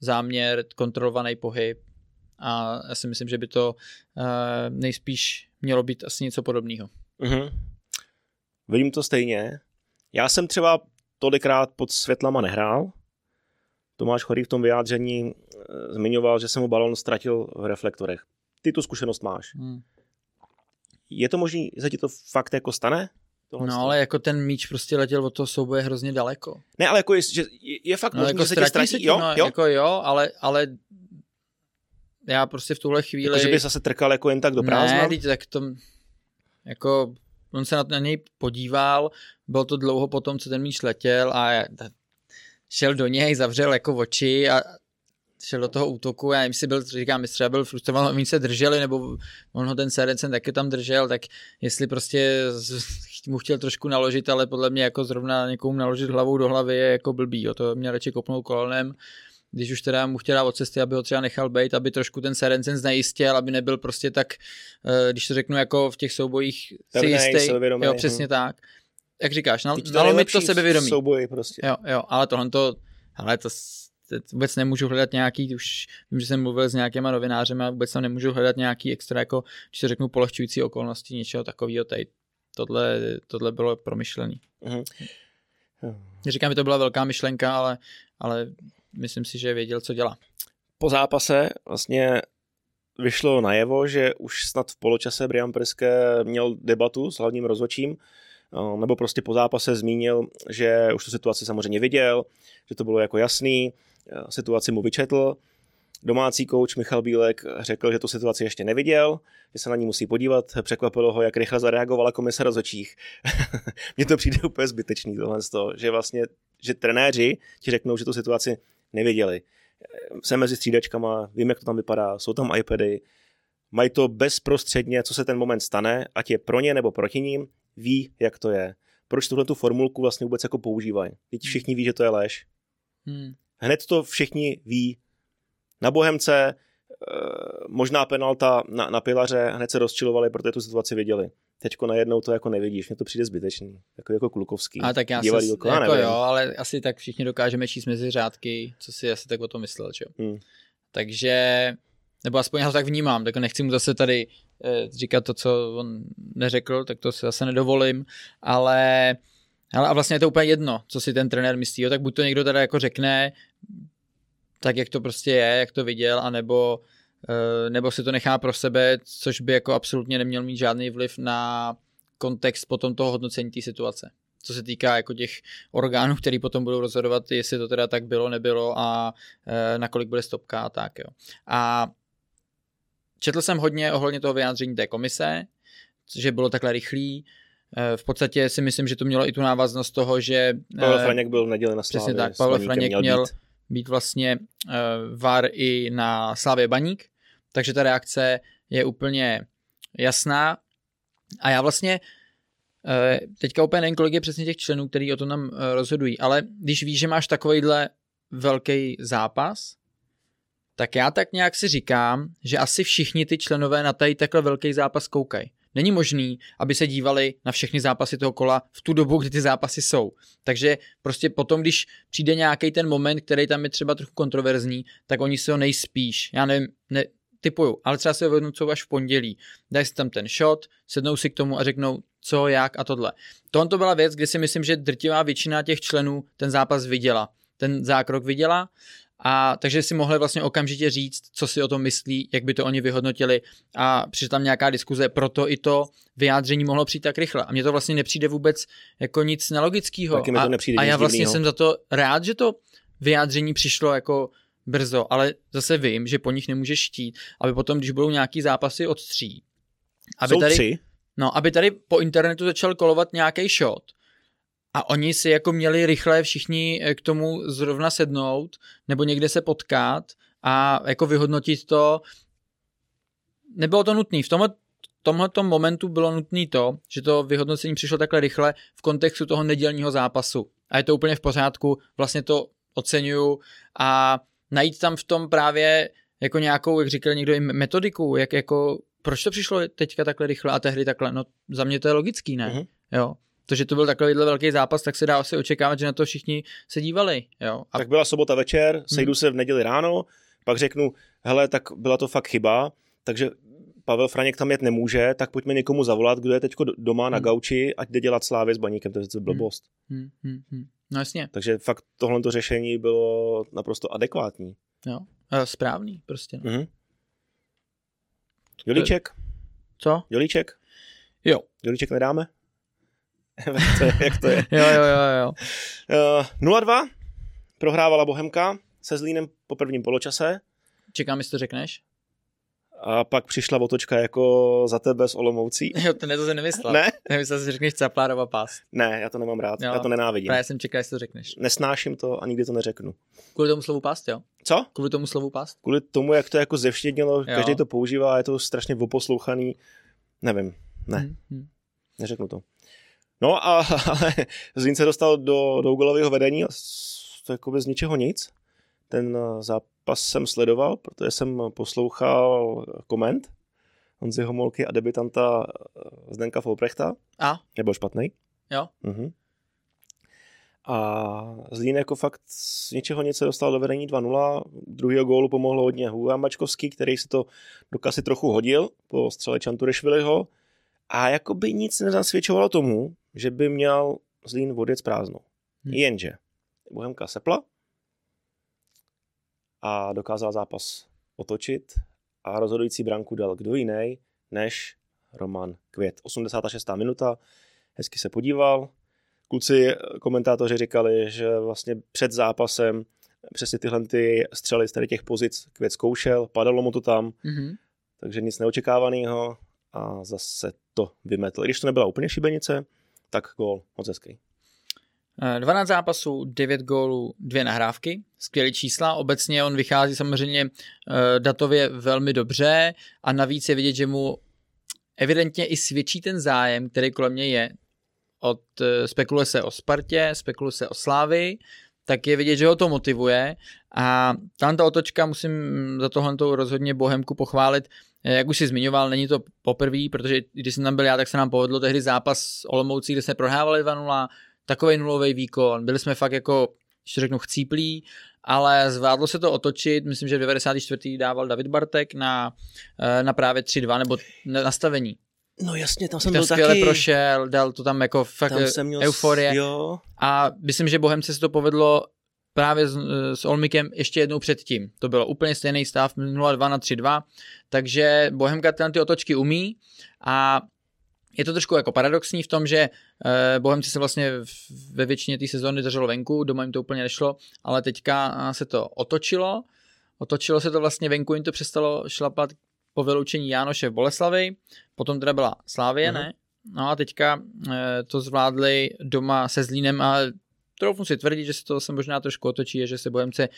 záměr, kontrolovaný pohyb a já si myslím, že by to uh, nejspíš mělo být asi něco podobného. Uh-huh. Vidím to stejně. Já jsem třeba tolikrát pod světlama nehrál. Tomáš Chorý v tom vyjádření eh, zmiňoval, že se mu balon ztratil v reflektorech. Ty tu zkušenost máš. Hmm. Je to možné, že ti to fakt jako stane? No ale jako ten míč prostě letěl od toho souboje hrozně daleko. Ne, ale jako je, že je fakt no, možný, jako že se tě ztratí, se ti, jo, no, jo? Jako jo, ale, ale já prostě v tuhle chvíli... Jako, že by zase trkal jako jen tak do prázdna? Ne, tak to... Jako, on se na, na něj podíval, bylo to dlouho potom, co ten míč letěl a šel do něj, zavřel jako oči a šel do toho útoku, já nevím, jestli byl, říkám, jestli třeba byl frustrovaný, oni se drželi, nebo on ho ten Serencen taky tam držel, tak jestli prostě mu chtěl trošku naložit, ale podle mě jako zrovna někomu naložit hlavou do hlavy je jako blbý, jo, to mě radši kopnout kolonem, když už teda mu chtěl od cesty, aby ho třeba nechal být, aby trošku ten Serencen znejistil, aby nebyl prostě tak, eh, když to řeknu jako v těch soubojích si jistý, jo, přesně hm. tak. Jak říkáš, nal, nalomit to sebevědomí. Souboji prostě. Jo, jo, ale tohle to, ale to vůbec nemůžu hledat nějaký, už vím, že jsem mluvil s nějakýma novinářem a vůbec tam nemůžu hledat nějaký extra, jako, když se řeknu, polehčující okolnosti, něčeho takového tady. Tohle, tohle bylo promyšlený. Mm-hmm. Říkám, že to byla velká myšlenka, ale, ale myslím si, že věděl, co dělá. Po zápase vlastně vyšlo najevo, že už snad v poločase Brian Priske měl debatu s hlavním rozhodčím, eh, nebo prostě po zápase zmínil, že už tu situaci samozřejmě viděl, že to bylo jako jasný, situaci mu vyčetl. Domácí kouč Michal Bílek řekl, že tu situaci ještě neviděl, že se na ní musí podívat. Překvapilo ho, jak rychle zareagovala komise rozhodčích. Mně to přijde úplně zbytečný tohle z toho, že vlastně, že trenéři ti řeknou, že tu situaci neviděli jsem mezi střídačkama, vím, jak to tam vypadá, jsou tam iPady, mají to bezprostředně, co se ten moment stane, ať je pro ně nebo proti ním, ví, jak to je. Proč tuhle tu formulku vlastně vůbec jako používají? Teď všichni ví, že to je lež. Hmm. Hned to všichni ví. Na Bohemce eh, možná penalta na, na pilaře, hned se rozčilovali, protože tu situaci viděli teďko najednou to jako nevidíš, mně to přijde zbytečný, jako, jako klukovský. A tak já divadílko, jako jo, ale asi tak všichni dokážeme číst mezi řádky, co si asi tak o tom myslel, že. Hmm. Takže, nebo aspoň já to tak vnímám, tak nechci mu zase tady eh, říkat to, co on neřekl, tak to si zase nedovolím, ale, ale a vlastně je to úplně jedno, co si ten trenér myslí, jo, tak buď to někdo teda jako řekne, tak jak to prostě je, jak to viděl, anebo Eh, nebo si to nechá pro sebe, což by jako absolutně neměl mít žádný vliv na kontext potom toho hodnocení té situace. Co se týká jako těch orgánů, který potom budou rozhodovat, jestli to teda tak bylo, nebylo a e, nakolik bude stopka a tak. Jo. A četl jsem hodně ohledně toho vyjádření té komise, že bylo takhle rychlý. E, v podstatě si myslím, že to mělo i tu návaznost toho, že... Pavel Franěk byl v neděli na Slávě. Přesně tak, Pavel Franěk měl, měl být být vlastně uh, VAR i na Slávě Baník, takže ta reakce je úplně jasná. A já vlastně teďka úplně nevím, kolik je přesně těch členů, kteří o to nám rozhodují, ale když víš, že máš takovýhle velký zápas, tak já tak nějak si říkám, že asi všichni ty členové na tady takhle velký zápas koukají. Není možný, aby se dívali na všechny zápasy toho kola v tu dobu, kdy ty zápasy jsou. Takže prostě potom, když přijde nějaký ten moment, který tam je třeba trochu kontroverzní, tak oni se ho nejspíš, já nevím, ne, typuju, ale třeba se ho vyhodnocou až v pondělí. Dají si tam ten shot, sednou si k tomu a řeknou, co, jak a tohle. Tohle to byla věc, kde si myslím, že drtivá většina těch členů ten zápas viděla. Ten zákrok viděla a takže si mohli vlastně okamžitě říct, co si o tom myslí, jak by to oni vyhodnotili a přišla tam nějaká diskuze, proto i to vyjádření mohlo přijít tak rychle. A mně to vlastně nepřijde vůbec jako nic nelogického. A, a já vlastně divnýho. jsem za to rád, že to vyjádření přišlo jako brzo, ale zase vím, že po nich nemůžeš štít, aby potom, když budou nějaký zápasy od tří, aby Jsou tady, tři? No, aby tady po internetu začal kolovat nějaký shot, a oni si jako měli rychle všichni eh, k tomu zrovna sednout nebo někde se potkat a jako vyhodnotit to. Nebylo to nutné. V tomhle, tomhle momentu bylo nutné to, že to vyhodnocení přišlo takhle rychle v kontextu toho nedělního zápasu. A je to úplně v pořádku, vlastně to oceňuju a najít tam v tom právě jako nějakou, jak říkal někdo, i metodiku, jak jako, proč to přišlo teďka takhle rychle a tehdy takhle, no za mě to je logický, ne? Mm-hmm. Jo, to, že to byl takovýhle velký zápas, tak se dá asi očekávat, že na to všichni se dívali. Jo. A... Tak byla sobota večer, sejdu hmm. se v neděli ráno, pak řeknu, hele, tak byla to fakt chyba, takže Pavel Franěk tam jet nemůže, tak pojďme někomu zavolat, kdo je teď doma hmm. na gauči, ať jde dělat slávy s baníkem, to je hmm. blbost. Hmm. Hmm. Hmm. No jasně. Takže fakt tohle řešení bylo naprosto adekvátní. Jo, správný prostě. No. Mm-hmm. Jolíček? Co? Jolíček? Jo. Jolíček nedáme? to je, jak to je. jo, jo, jo, jo. Uh, eh, 0-2 prohrávala Bohemka se Zlínem po prvním poločase. Čekám, jestli to řekneš. A pak přišla otočka jako za tebe s Olomoucí. Jo, to ne, to jsem nemyslel. Ne? Nemyslel, že řekneš Caplárova pás. Ne, já to nemám rád, jo. já to nenávidím. Právě jsem čekal, jestli to řekneš. Nesnáším to a nikdy to neřeknu. Kvůli tomu slovu pást, jo? Co? Kvůli tomu slovu pást? Kvůli tomu, jak to jako zevštědnilo, každý to používá, je to strašně oposlouchaný. Nevím, ne. Hmm. Neřeknu to. No a ale Zlín se dostal do, do úgolového vedení a to jako bez ničeho nic. Ten eh, zápas jsem sledoval, protože jsem poslouchal koment Honzi Homolky a debitanta eh, Zdenka Folprechta. A? Nebyl špatný. Jo. Mhm. A Zlín jako fakt z ničeho nic se dostal do vedení 2-0. Druhýho gólu pomohlo hodně Huan Bačkovský, který si to do kasy trochu hodil po střele Čanturešviliho. A jako by nic nezasvědčovalo tomu, že by měl Zlín odjet prázdnou. Hmm. Jenže Bohemka sepla a dokázal zápas otočit a rozhodující branku dal kdo jiný než Roman Květ. 86. minuta, hezky se podíval. Kluci, komentátoři říkali, že vlastně před zápasem přesně tyhle ty střely z tady těch pozic Květ zkoušel, padalo mu to tam, mm-hmm. takže nic neočekávaného a zase to vymetl. Když to nebyla úplně šibenice, tak gól moc hezký. 12 eh, zápasů, 9 gólů, 2 nahrávky, skvělé čísla. Obecně on vychází samozřejmě uh, datově velmi dobře a navíc je vidět, že mu evidentně i svědčí ten zájem, který kolem mě je. Od, uh, spekuluje se o Spartě, spekuluje se o Slávy, tak je vidět, že ho to motivuje a tam ta otočka musím za tohle rozhodně Bohemku pochválit. Jak už si zmiňoval, není to poprvé, protože když jsem tam byl já, tak se nám povedlo tehdy zápas Olomoucí, kde jsme prohrávali 2-0, takový nulový výkon, byli jsme fakt jako, ještě řeknu, chcíplí, ale zvládlo se to otočit, myslím, že v 94. dával David Bartek na, eh, na právě 3-2, nebo na nastavení. No jasně, tam jsem byl skvěle taky. prošel, dal to tam jako fakt tam jsem měl euforie. Jo. A myslím, že Bohemce se to povedlo právě s, s Olmikem ještě jednou předtím. To bylo úplně stejný stav 0-2 na 3-2, takže Bohemka ty otočky umí a je to trošku jako paradoxní v tom, že eh, Bohemci se vlastně ve většině té sezóny drželo venku, doma jim to úplně nešlo, ale teďka se to otočilo, otočilo se to vlastně venku, jim to přestalo šlapat po vyloučení Jánoše v Boleslavi, potom teda byla Slávě, uh-huh. ne? No a teďka eh, to zvládli doma se Zlínem a troufnu si tvrdit, že se to se možná trošku otočí, že se Bohemce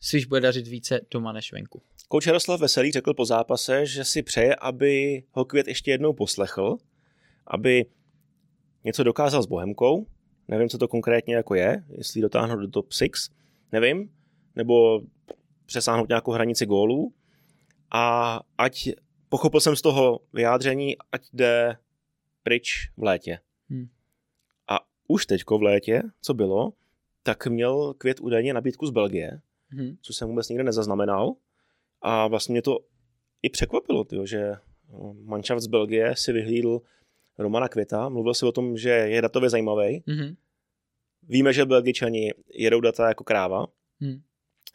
spíš bude dařit více doma než venku. Kouč Jaroslav Veselý řekl po zápase, že si přeje, aby ho Květ ještě jednou poslechl, aby něco dokázal s Bohemkou, nevím, co to konkrétně jako je, jestli dotáhnout do top 6, nevím, nebo přesáhnout nějakou hranici gólů a ať, pochopil jsem z toho vyjádření, ať jde pryč v létě. Hmm. A už teďko v létě, co bylo, tak měl Květ údajně nabídku z Belgie, hmm. co jsem vůbec nikde nezaznamenal a vlastně mě to i překvapilo, tyjo, že manšaft z Belgie si vyhlídl Romana Květa. Mluvil si o tom, že je datově zajímavý. Mm-hmm. Víme, že Belgičani jedou data jako kráva. Mm.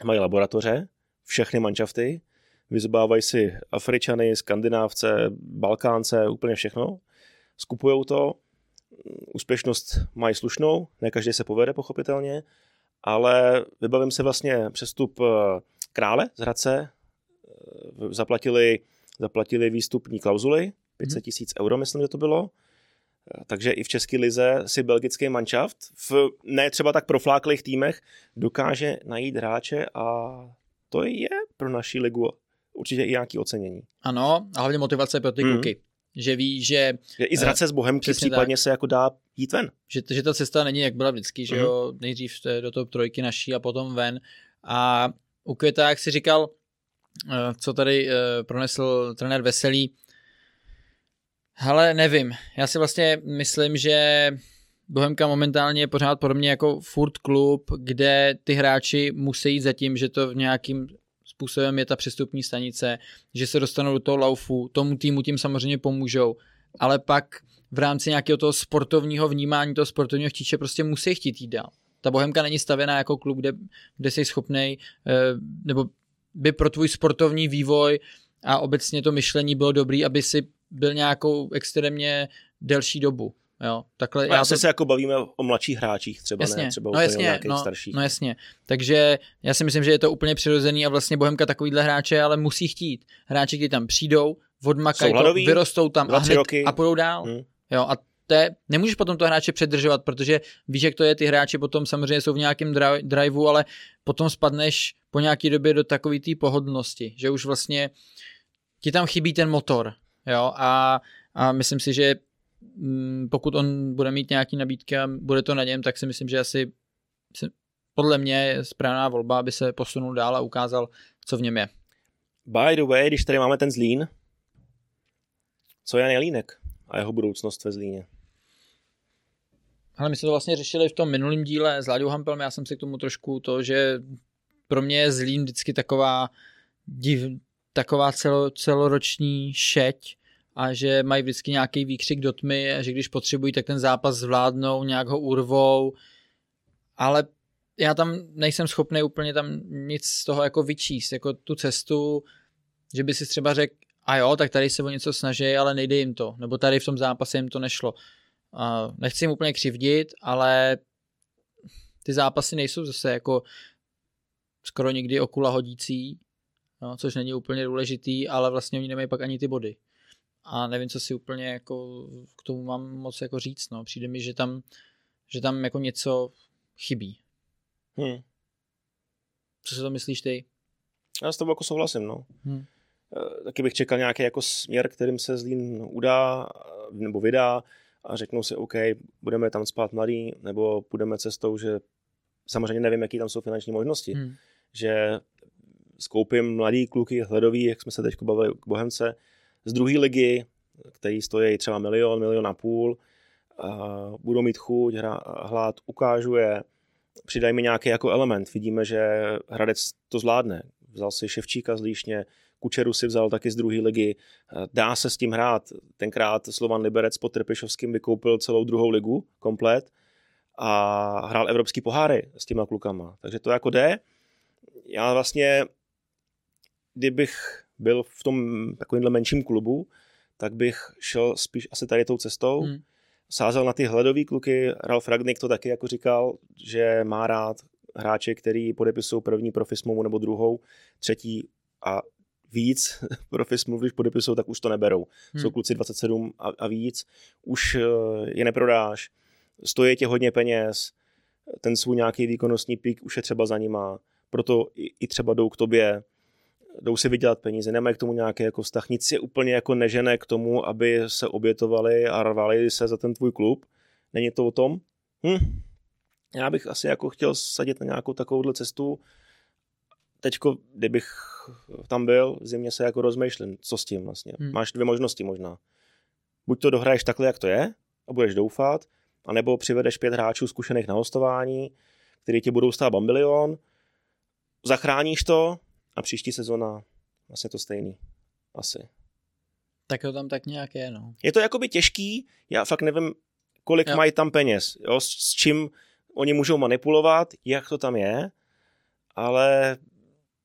Mají laboratoře, všechny manšafty, vyzbávají si Afričany, Skandinávce, Balkánce, úplně všechno. Skupují to, úspěšnost mají slušnou, ne každý se povede pochopitelně, ale vybavím se vlastně přestup eh, krále z Hradce, eh, zaplatili, zaplatili výstupní klauzuly, 500 mhm. tisíc euro, myslím, že to bylo. Takže i v České lize si belgický manšaft v ne třeba tak profláklých týmech dokáže najít hráče a to je pro naší ligu určitě i nějaký ocenění. Ano, a hlavně motivace pro ty mm. kluky. Že ví, že... že I z Hradce z Bohemky případně tak, se jako dá jít ven. Že, že ta cesta není, jak byla vždycky, že mm. jo, nejdřív do toho trojky naší a potom ven. A u Květa, jak si říkal, eh, co tady eh, pronesl trenér Veselý, Hele, nevím. Já si vlastně myslím, že Bohemka momentálně je pořád podobně jako furt klub, kde ty hráči musí jít za tím, že to v nějakým způsobem je ta přestupní stanice, že se dostanou do toho laufu, tomu týmu tím samozřejmě pomůžou, ale pak v rámci nějakého toho sportovního vnímání, toho sportovního chtíče prostě musí chtít jít dál. Ta Bohemka není stavěná jako klub, kde, kde jsi schopný, eh, nebo by pro tvůj sportovní vývoj a obecně to myšlení bylo dobrý, aby si byl nějakou extrémně delší dobu. Jo, takhle no, já to... se jako bavíme o mladších hráčích třeba, jasně, ne třeba no jasně, no, starších. No jasně, takže já si myslím, že je to úplně přirozený a vlastně Bohemka takovýhle hráče ale musí chtít. Hráči, kteří tam přijdou, odmakají to, vyrostou tam a, hned, roky. a půjdou dál. Hmm. Jo, a to je, nemůžeš potom to hráče předržovat, protože víš, jak to je, ty hráči potom samozřejmě jsou v nějakém driveu, ale potom spadneš po nějaké době do takové té pohodlnosti, že už vlastně ti tam chybí ten motor, Jo, a, a myslím si, že pokud on bude mít nějaký nabídky a bude to na něm, tak si myslím, že asi podle mě je správná volba, aby se posunul dál a ukázal, co v něm je. By the way, když tady máme ten Zlín, co je Jelínek a jeho budoucnost ve Zlíně? Ale my jsme to vlastně řešili v tom minulém díle s Láďou Hampelem, já jsem si k tomu trošku to, že pro mě je Zlín vždycky taková div, taková celo, celoroční šeť a že mají vždycky nějaký výkřik do tmy a že když potřebují, tak ten zápas zvládnou, nějak ho urvou, ale já tam nejsem schopný úplně tam nic z toho jako vyčíst, jako tu cestu, že by si třeba řekl, a jo, tak tady se o něco snaží, ale nejde jim to, nebo tady v tom zápase jim to nešlo. A nechci jim úplně křivdit, ale ty zápasy nejsou zase jako skoro nikdy okula hodící, no, což není úplně důležitý, ale vlastně oni nemají pak ani ty body. A nevím, co si úplně jako k tomu mám moc jako říct, no. Přijde mi, že tam, že tam jako něco chybí. Hmm. Co si to myslíš ty? Já s tobou jako souhlasím, no. Hmm. Taky bych čekal nějaký jako směr, kterým se Zlín udá nebo vydá a řeknou si, OK, budeme tam spát mladý, nebo půjdeme cestou, že samozřejmě nevím, jaký tam jsou finanční možnosti. Hmm. Že skoupím mladý kluky hledový, jak jsme se teď bavili k Bohemce, z druhé ligy, který stojí třeba milion, milion a půl, a budou mít chuť, hra, hlad, ukážu je, přidají mi nějaký jako element. Vidíme, že Hradec to zvládne. Vzal si Ševčíka z Líšně, Kučeru si vzal taky z druhé ligy. Dá se s tím hrát. Tenkrát Slovan Liberec pod Trpišovským vykoupil celou druhou ligu komplet a hrál evropský poháry s těma klukama. Takže to jako jde. Já vlastně, kdybych byl v tom takovýmhle menším klubu, tak bych šel spíš asi tady tou cestou. Hmm. Sázel na ty hledový kluky, Ralf Ragnick to taky jako říkal, že má rád hráče, který podepisují první profi smlouvu nebo druhou, třetí a víc profi smluv, když podepisují, tak už to neberou. Hmm. Jsou kluci 27 a, a víc, už eh, je neprodáš, stojí tě hodně peněz, ten svůj nějaký výkonnostní pík už je třeba za nima, proto i, i třeba jdou k tobě, jdou si vydělat peníze, nemají k tomu nějaký jako vztah, nic je úplně jako nežené k tomu, aby se obětovali a rvali se za ten tvůj klub. Není to o tom? Hm. Já bych asi jako chtěl sadit na nějakou takovouhle cestu. Teďko, kdybych tam byl, zimě se jako rozmýšlím, co s tím vlastně. Hmm. Máš dvě možnosti možná. Buď to dohraješ takhle, jak to je, a budeš doufat, anebo přivedeš pět hráčů zkušených na hostování, který ti budou stát bambilion, zachráníš to a příští sezona vlastně to stejný. Asi. Tak to tam tak nějak je, no. Je to jakoby těžký, já fakt nevím, kolik jo. mají tam peněz, jo, s, s čím oni můžou manipulovat, jak to tam je, ale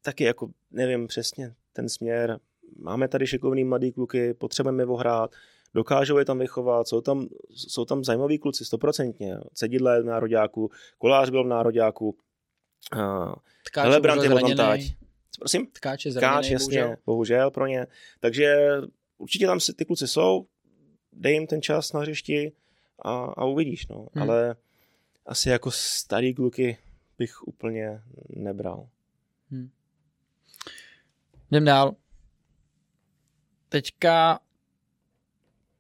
taky jako nevím přesně ten směr. Máme tady šikovný mladý kluky, potřebujeme je ohrát, dokážou je tam vychovat, jsou tam, jsou tam zajímaví kluci, stoprocentně. Cedidle v nároďáku, Kolář byl v nároďáku, uh, Helebrant je tam. Prosím? Tkáč je zraněný, Tkáč, jasně, bohužel. bohužel pro ně. Takže určitě tam ty kluci jsou, dej jim ten čas na hřišti a, a uvidíš, no. Hmm. Ale asi jako starý kluky bych úplně nebral. Hmm. Jdem dál. Teďka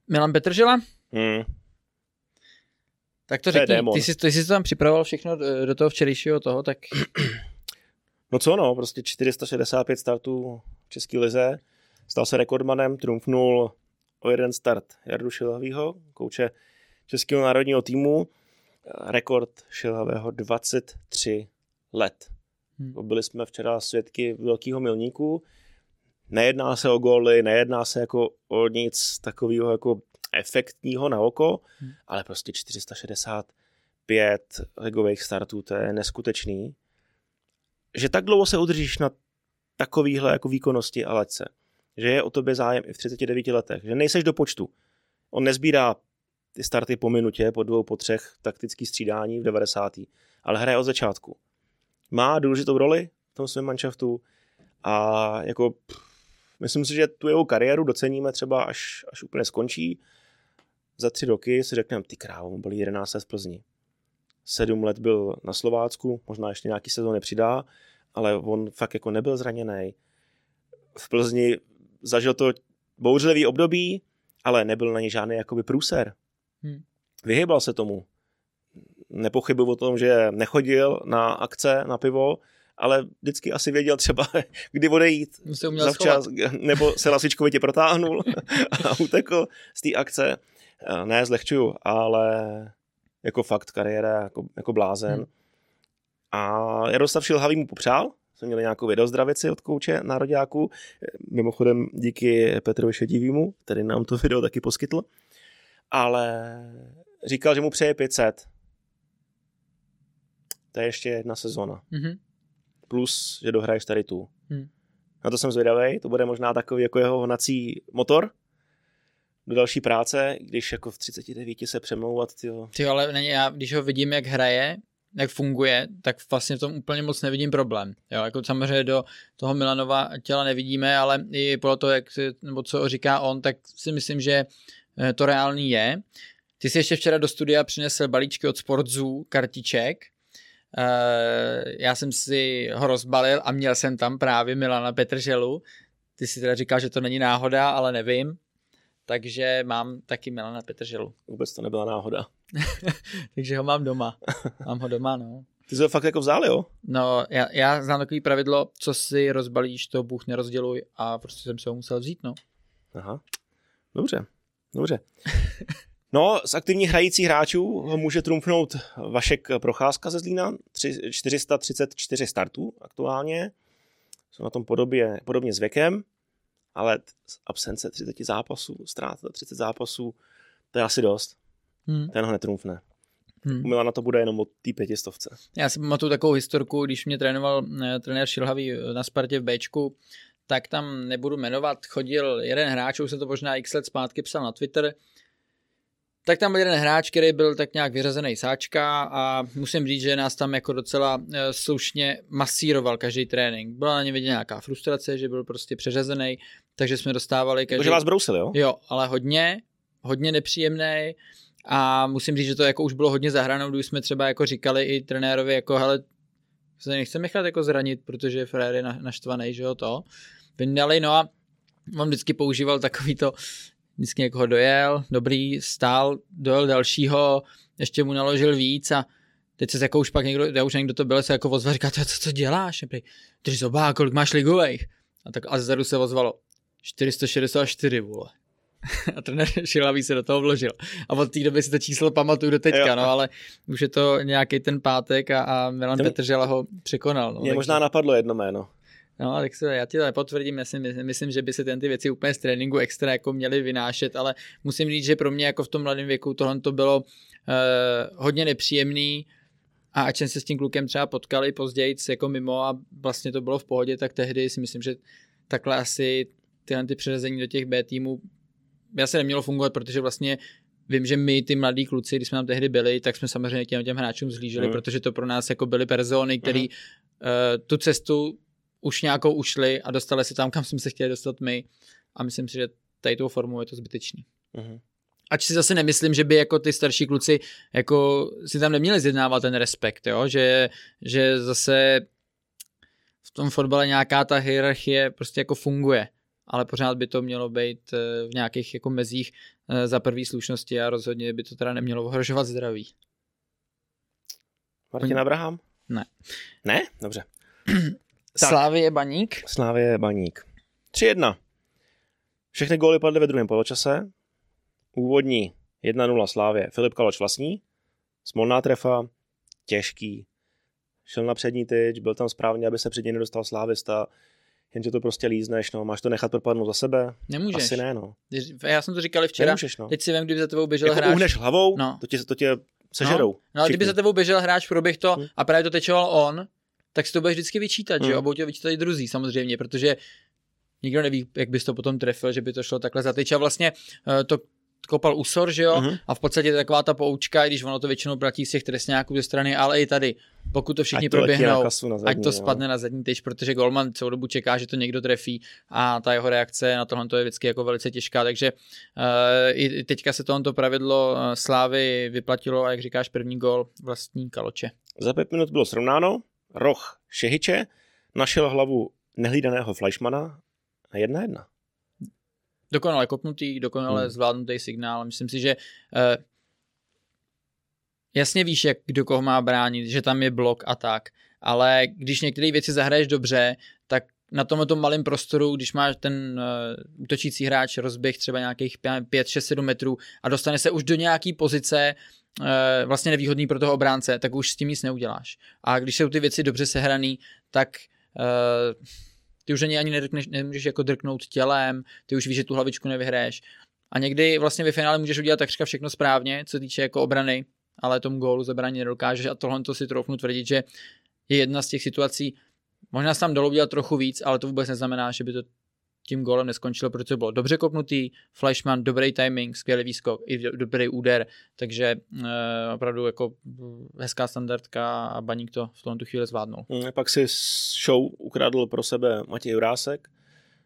Milan Petržela? Hmm. Tak to řekni, ty jsi, ty jsi to tam připravoval všechno do toho včerejšího toho, tak... No co no, prostě 465 startů v České lize, stal se rekordmanem, trumfnul o jeden start Jardu Šilhavýho, kouče Českého národního týmu, rekord Šilhavého 23 let. Hmm. Byli jsme včera svědky velkého milníku, nejedná se o góly, nejedná se jako o nic takového jako efektního na oko, hmm. ale prostě 465 ligových startů, to je neskutečný. Že tak dlouho se udržíš na takovýhle jako výkonnosti a letce, že je o tobě zájem i v 39 letech, že nejseš do počtu. On nezbírá ty starty po minutě, po dvou, po třech taktický střídání v 90. Ale hraje od začátku. Má důležitou roli v tom svém manšaftu a jako pff, Myslím si, že tu jeho kariéru doceníme třeba až, až úplně skončí. Za tři roky si řekneme, ty krávo, byl 11 let v Plzni. Sedm let byl na Slovácku, možná ještě nějaký sezóny přidá, ale on fakt jako nebyl zraněný. V Plzni zažil to bouřlivý období, ale nebyl na ně žádný jakoby průser. Hmm. Vyhybal se tomu. Nepochybuji o tom, že nechodil na akce na pivo, ale vždycky asi věděl třeba, kdy odejít zavčas, nebo se lasičkovitě protáhnul a utekl z té akce. Ne, zlehčuju, ale jako fakt kariéra, jako, jako blázen. Hmm. A Jaroslav Šilhavý mu popřál, jsme měli nějakou videozdravici od kouče nároďáků, mimochodem díky Petrovi Šedivýmu, který nám to video taky poskytl, ale říkal, že mu přeje 500. To je ještě jedna sezona. Mm-hmm. Plus, že dohraješ tady tu. Mm. Na to jsem zvědavý, to bude možná takový jako jeho hnací motor do další práce, když jako v 39 se přemlouvat. Tyjo. Ty ale není, já, když ho vidím, jak hraje, jak funguje, tak vlastně v tom úplně moc nevidím problém. Jo, jako samozřejmě do toho Milanova těla nevidíme, ale i podle toho, jak, nebo co říká on, tak si myslím, že eh, to reálný je. Ty jsi ještě včera do studia přinesl balíčky od Sportzoo, kartiček. Uh, já jsem si ho rozbalil a měl jsem tam právě Milana Petrželu. Ty si teda říkal, že to není náhoda, ale nevím. Takže mám taky Milana Petrželu. Vůbec to nebyla náhoda. Takže ho mám doma. Mám ho doma, no. Ty jsi ho fakt jako vzal, jo? No, já, já znám takový pravidlo, co si rozbalíš, to Bůh nerozděluj a prostě jsem se ho musel vzít, no. Aha, dobře, dobře. No, z aktivních hrajících hráčů ho může trumfnout Vašek Procházka ze Zlína, 434 startů aktuálně. Jsou na tom podobě, podobně s věkem, ale absence 30 zápasů, ztráta 30 zápasů, to je asi dost. Hmm. Ten ho netrumfne. Hmm. U Milana to bude jenom od té pětistovce. Já si pamatuju takovou historku, když mě trénoval eh, trenér Šilhavý na Spartě v Bčku, tak tam nebudu jmenovat, chodil jeden hráč, už se to možná x let zpátky psal na Twitter, tak tam byl jeden hráč, který byl tak nějak vyřazený sáčka a musím říct, že nás tam jako docela e, slušně masíroval každý trénink. Byla na ně vidět nějaká frustrace, že byl prostě přeřazený, takže jsme dostávali každý... Takže vás brousil, jo? Jo, ale hodně, hodně nepříjemný a musím říct, že to jako už bylo hodně zahranou, když jsme třeba jako říkali i trenérovi, jako hele, se nechceme nechat jako zranit, protože Frér je naštvaný, že jo, to. Vyndali, no a on vždycky používal takový to, vždycky někoho dojel, dobrý, stál, dojel dalšího, ještě mu naložil víc a teď se jako už pak někdo, já už někdo to byl, se jako ozval, říká, co, co děláš? Ty zobá, kolik máš ligových? A tak a zezadu se ozvalo, 464, vole. a trenér Šilavý se do toho vložil. A od té doby si to číslo pamatuju do teďka, jo. no ale už je to nějaký ten pátek a, a Milan Ten... Petržela ho překonal. No, Mě takže... možná napadlo jedno jméno. No, tak se, já ti to nepotvrdím, já si myslím, že by se ten ty věci úplně z tréninku extra jako měly vynášet, ale musím říct, že pro mě jako v tom mladém věku tohle to bylo uh, hodně nepříjemný a ač jsem se s tím klukem třeba potkali později jako mimo a vlastně to bylo v pohodě, tak tehdy si myslím, že takhle asi tyhle ty přeřazení do těch B týmů já se nemělo fungovat, protože vlastně vím, že my, ty mladí kluci, když jsme tam tehdy byli, tak jsme samozřejmě těm, těm hráčům zlíželi, mm. protože to pro nás jako byly persony, který mm. uh, tu cestu už nějakou ušli a dostali se tam, kam jsme se chtěli dostat my. A myslím si, že tady tou formou je to zbytečný. Mm-hmm. Ač si zase nemyslím, že by jako ty starší kluci jako si tam neměli zjednávat ten respekt, jo? Že, že zase v tom fotbale nějaká ta hierarchie prostě jako funguje, ale pořád by to mělo být eh, v nějakých jako mezích eh, za první slušnosti a rozhodně by to teda nemělo ohrožovat zdraví. Martin Abraham? Ne. Ne? Dobře. Slávě Baník. Slávě Baník. 3-1. Všechny góly padly ve druhém poločase. Úvodní 1-0 Slávě. Filip Kaloč vlastní. Smolná trefa. Těžký. Šel na přední tyč, byl tam správně, aby se před něj nedostal Slávista. Jenže to prostě lízneš, no. Máš to nechat propadnout za sebe? Nemůžeš. Asi ne, no. Já jsem to říkal včera. Nemůžeš, no. Teď si vím, kdyby za tebou běžel jako hráč. uhneš hlavou, no. to tě, to tě sežerou. No, no ale kdyby za tebou běžel hráč, proběh to hmm. a právě to tečoval on, tak si to budeš vždycky vyčítat, hmm. že jo? A budou tě vyčítat i druzí samozřejmě, protože nikdo neví, jak bys to potom trefil, že by to šlo takhle za tyč. A vlastně eh, to kopal úsor, že jo? Uh-huh. A v podstatě taková ta poučka, když ono to většinou platí z těch trestňáků ze strany, ale i tady, pokud to všichni ať to proběhnou, na zadní, ať to jo. spadne na zadní tyč, protože Golman celou dobu čeká, že to někdo trefí a ta jeho reakce na tohle je vždycky jako velice těžká, takže uh, i teďka se tohoto pravidlo uh, Slávy vyplatilo a jak říkáš, první gol vlastní Kaloče. Za pět minut bylo srovnáno, roh Šehiče našel hlavu nehlídaného Fleischmana a jedna jedna. Dokonale kopnutý, dokonale hmm. zvládnutý signál. Myslím si, že uh, jasně víš, jak kdo koho má bránit, že tam je blok a tak, ale když některé věci zahraješ dobře, tak na tomto malém prostoru, když máš ten uh, útočící hráč rozběh třeba nějakých 5, 6, 7 metrů a dostane se už do nějaký pozice, e, vlastně nevýhodný pro toho obránce, tak už s tím nic neuděláš. A když jsou ty věci dobře sehraný, tak e, ty už ani, nedrkneš, nemůžeš jako drknout tělem, ty už víš, že tu hlavičku nevyhraješ. A někdy vlastně ve finále můžeš udělat takřka všechno správně, co týče jako obrany, ale tomu gólu zabránit nedokážeš a tohle to si troufnu tvrdit, že je jedna z těch situací, možná jsem tam dolů udělat trochu víc, ale to vůbec neznamená, že by to tím gólem neskončilo, protože to bylo dobře kopnutý, Flashman, dobrý timing, skvělý výskok, i dobrý úder, takže e, opravdu jako hezká standardka a Baník to v tomto chvíli zvládnul. Mm, pak si show ukradl pro sebe Matěj Jurásek,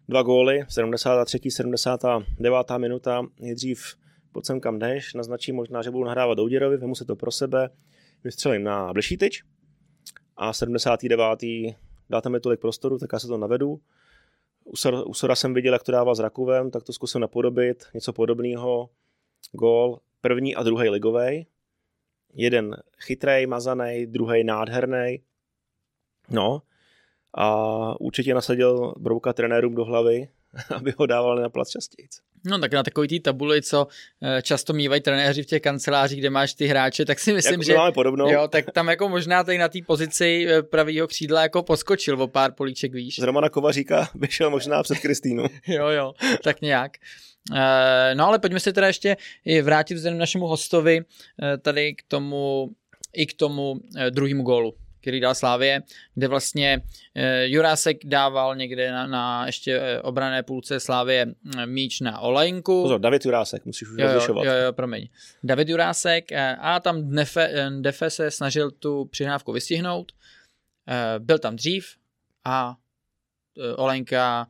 dva góly, 73. 79. minuta, nejdřív pojď sem kam jdeš, naznačí možná, že budu nahrávat Douděrovi, vemu se to pro sebe, vystřelím na Blešítyč a 79. dáte mi tolik prostoru, tak já se to navedu. U, Sor, u Sora jsem viděl, jak to dával s Rakovem, tak to zkusím napodobit, něco podobného. Gól, první a druhý ligový. Jeden chytrej, mazaný, druhý nádherný. No, a určitě nasadil Brouka trenérům do hlavy, aby ho dávali na plac častěji. No tak na takový té tabuli, co eh, často mývají trenéři v těch kancelářích, kde máš ty hráče, tak si myslím, jako že máme podobnou. jo, tak tam jako možná tady na té pozici eh, pravýho křídla jako poskočil o pár políček výš. Z Romana Kovaříka vyšel možná před Kristýnu. jo, jo, tak nějak. Eh, no ale pojďme se teda ještě vrátit vzhledem našemu hostovi tady k tomu i k tomu druhému gólu který dal Slávě, kde vlastně e, Jurásek dával někde na, na ještě e, obrané půlce Slávě e, míč na Olejnku. Pozor, David Jurásek, musíš už jo, rozlišovat. Jo, jo, promiň. David Jurásek a tam Defe, Defe se snažil tu přihrávku vystihnout. Byl tam dřív a Olenka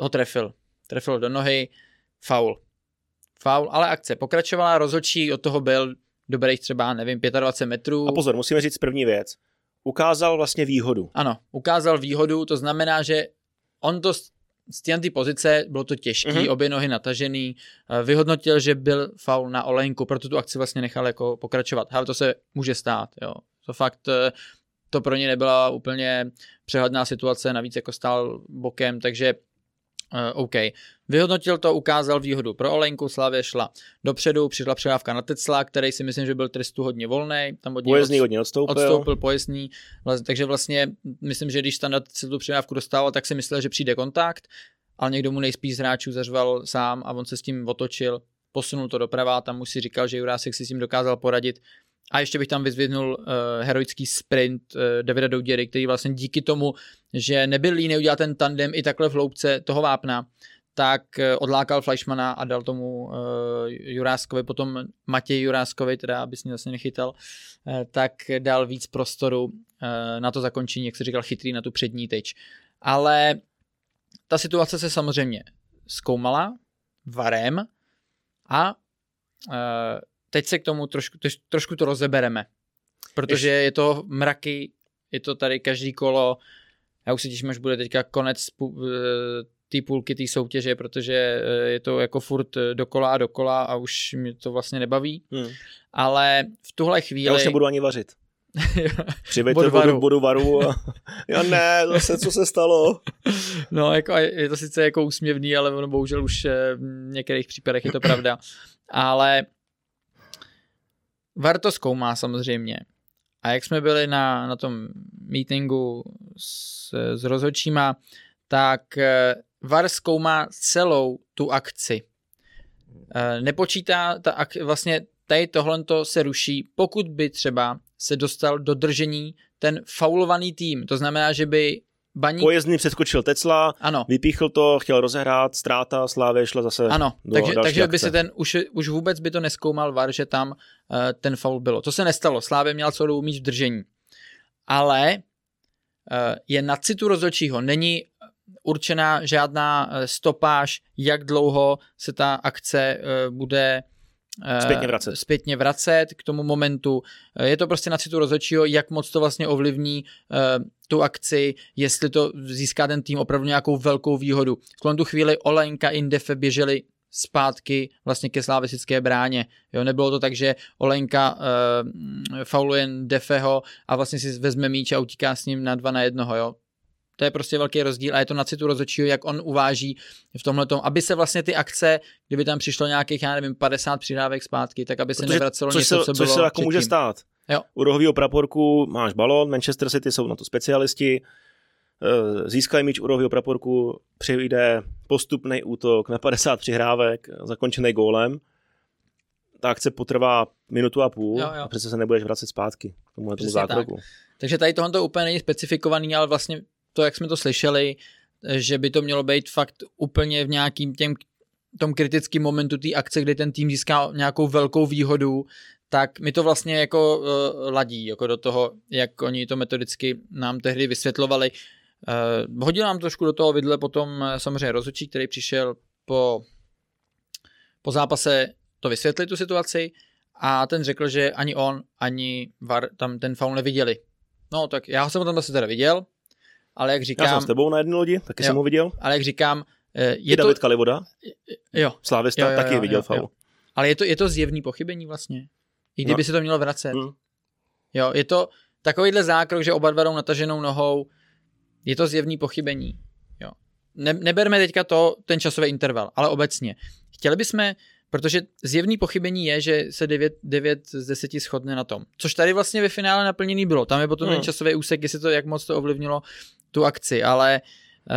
ho trefil. Trefil do nohy, faul. Faul, ale akce pokračovala, rozhodčí od toho byl dobrých třeba, nevím, 25 metrů. A pozor, musíme říct první věc ukázal vlastně výhodu. Ano, ukázal výhodu, to znamená, že on to z té pozice, bylo to těžké, mm-hmm. obě nohy natažený, eh, vyhodnotil, že byl faul na Olenku, proto tu akci vlastně nechal jako pokračovat. Ale to se může stát, jo. To fakt, eh, to pro ně nebyla úplně přehledná situace, navíc jako stál bokem, takže OK. Vyhodnotil to, ukázal výhodu pro Olenku, Slavě šla dopředu, přišla předávka na Tecla, který si myslím, že byl trestu hodně volný. Tam od pojezný hodně odstoupil. Odstoupil pojezný, vlastně, takže vlastně myslím, že když standard se tu předávku dostával, tak si myslel, že přijde kontakt, ale někdo mu nejspíš z hráčů zařval sám a on se s tím otočil, posunul to doprava, tam už si říkal, že Jurásek si s tím dokázal poradit, a ještě bych tam vyzvihnul uh, heroický sprint uh, Davida Douděry, který vlastně díky tomu, že nebyl líný udělat ten tandem i takhle v hloubce toho vápna, tak uh, odlákal Fleischmana a dal tomu uh, Juráskovi, potom Matěj Juráskovi, teda aby si zase nechytal, uh, tak dal víc prostoru uh, na to zakončení, jak se říkal, chytrý na tu přední tyč. Ale ta situace se samozřejmě zkoumala varem a uh, teď se k tomu trošku, trošku to rozebereme. Protože je to mraky, je to tady každý kolo, já už se těším, až bude teďka konec eh, té půlky té soutěže, protože eh, je to jako furt eh, dokola a dokola a už mě to vlastně nebaví. Hmm. Ale v tuhle chvíli... Já už nebudu ani vařit. Přivejte vodu, vodu varu a já ne, zase co se stalo. No, jako, je to sice jako úsměvný, ale ono bohužel už v některých případech je to pravda. Ale VAR to zkoumá samozřejmě. A jak jsme byli na, na tom meetingu s, s rozhodčíma, tak eh, VAR zkoumá celou tu akci. Eh, nepočítá, ta ak, vlastně tady tohle se ruší, pokud by třeba se dostal do držení ten faulovaný tým. To znamená, že by Baník... Pojezdný přeskočil Tecla, ano. vypíchl to, chtěl rozehrát, ztráta, Slávě šla zase Ano, do takže, takže akce. by si ten, už, už vůbec by to neskoumal VAR, že tam uh, ten faul bylo. To se nestalo, Slávě měl celou mít v držení. Ale uh, je na citu rozhodčího, není určená žádná eh, stopáž, jak dlouho se ta akce uh, bude zpětně vracet. zpětně vracet k tomu momentu. Je to prostě na citu rozhodčího, jak moc to vlastně ovlivní uh, tu akci, jestli to získá ten tým opravdu nějakou velkou výhodu. V tu chvíli Olenka i Indefe běželi zpátky vlastně ke slávesické bráně. Jo, nebylo to tak, že Olenka uh, fauluje Defeho a vlastně si vezme míč a utíká s ním na dva na jednoho. Jo. To je prostě velký rozdíl a je to na citu rozhodčího, jak on uváží v tomhle tom, aby se vlastně ty akce, kdyby tam přišlo nějakých, já nevím, 50 přidávek zpátky, tak aby se Protože nevracelo což něco, se, co což bylo se jako může stát. Jo. U rohového praporku máš balon, Manchester City jsou na to specialisti, eh, získají míč u rohového praporku, přijde postupný útok na 50 přihrávek, zakončený gólem, ta akce potrvá minutu a půl jo, jo. a přece se nebudeš vracet zpátky k tomu, zákroku. Tak. Takže tady tohle úplně není specifikovaný, ale vlastně to, jak jsme to slyšeli, že by to mělo být fakt úplně v nějakým těm tom kritickém momentu té akce, kdy ten tým získá nějakou velkou výhodu, tak mi to vlastně jako uh, ladí jako do toho, jak oni to metodicky nám tehdy vysvětlovali. Uh, hodil nám trošku do toho vidle potom uh, samozřejmě rozhodčí, který přišel po, po zápase to vysvětlit tu situaci a ten řekl, že ani on, ani VAR tam ten faul neviděli. No tak já jsem ho tam zase teda viděl, ale jak říkám... Já jsem s tebou na jedné lodi, taky jo, jsem ho viděl. Ale jak říkám... Eh, je to... David Kalivoda? Jo. Slávista jo, jo, taky jo, viděl jo, faul. Jo. Ale je to, je to zjevný pochybení vlastně. I kdyby no. se to mělo vracet. Hmm. Jo, je to takovýhle zákrok, že oba dva jdou nataženou nohou, je to zjevný pochybení. Jo. Ne, neberme teďka to, ten časový interval, ale obecně. Chtěli bychom Protože zjevný pochybení je, že se 9, 9 z 10 shodne na tom. Což tady vlastně ve finále naplněný bylo. Tam je potom hmm. ten časový úsek, jestli to, jak moc to ovlivnilo tu akci. Ale uh,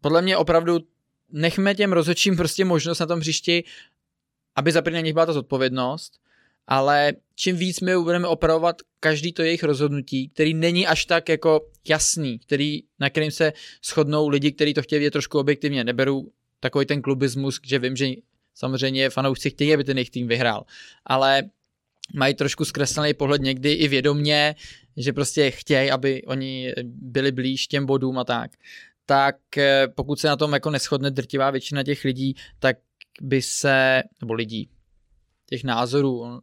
podle mě opravdu nechme těm rozhodčím prostě možnost na tom hřišti, aby za na nich byla ta zodpovědnost, ale čím víc my budeme opravovat každý to jejich rozhodnutí, který není až tak jako jasný, který, na kterým se shodnou lidi, kteří to chtějí vidět trošku objektivně, neberu takový ten klubismus, že vím, že samozřejmě fanoušci chtějí, aby ten jejich tým vyhrál, ale mají trošku zkreslený pohled někdy i vědomně, že prostě chtějí, aby oni byli blíž těm bodům a tak. Tak eh, pokud se na tom jako neschodne drtivá většina těch lidí, tak by se, nebo lidí, těch názorů,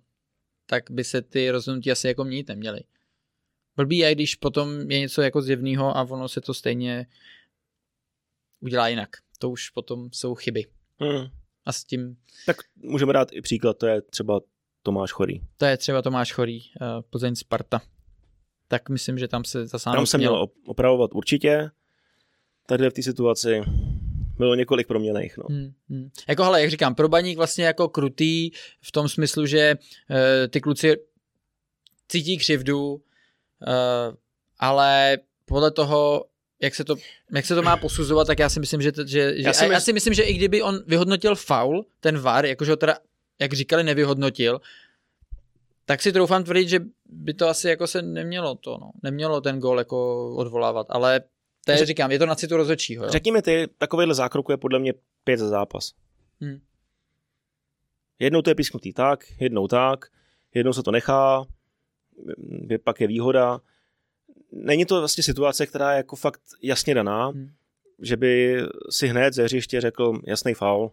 tak by se ty rozhodnutí asi jako měnit neměly. Blbý je, když potom je něco jako zjevného a ono se to stejně udělá jinak to už potom jsou chyby. Hmm. A s tím... Tak můžeme dát i příklad, to je třeba Tomáš Chorý. To je třeba Tomáš Chorý, uh, Plzeň Sparta. Tak myslím, že tam se zase Tam se mělo opravovat určitě. Tady v té situaci bylo několik proměných. No. Hmm, hmm. Jako hele, jak říkám, pro baník vlastně jako krutý v tom smyslu, že uh, ty kluci cítí křivdu, uh, ale podle toho jak se to, jak se to má posuzovat, tak já si myslím, že, že, že já, si mysl... já si myslím, že i kdyby on vyhodnotil faul, ten VAR, jakože ho teda, jak říkali, nevyhodnotil, tak si troufám tvrdit, že by to asi jako se nemělo to, no. Nemělo ten gol jako odvolávat, ale to je, říkám, je to na citu rozhodčího. Jo? Řekni mi ty, takovýhle zákroku je podle mě pět za zápas. Hmm. Jednou to je písknutý tak, jednou tak, jednou se to nechá, pak je výhoda není to vlastně situace, která je jako fakt jasně daná, hmm. že by si hned ze hřiště řekl jasný faul,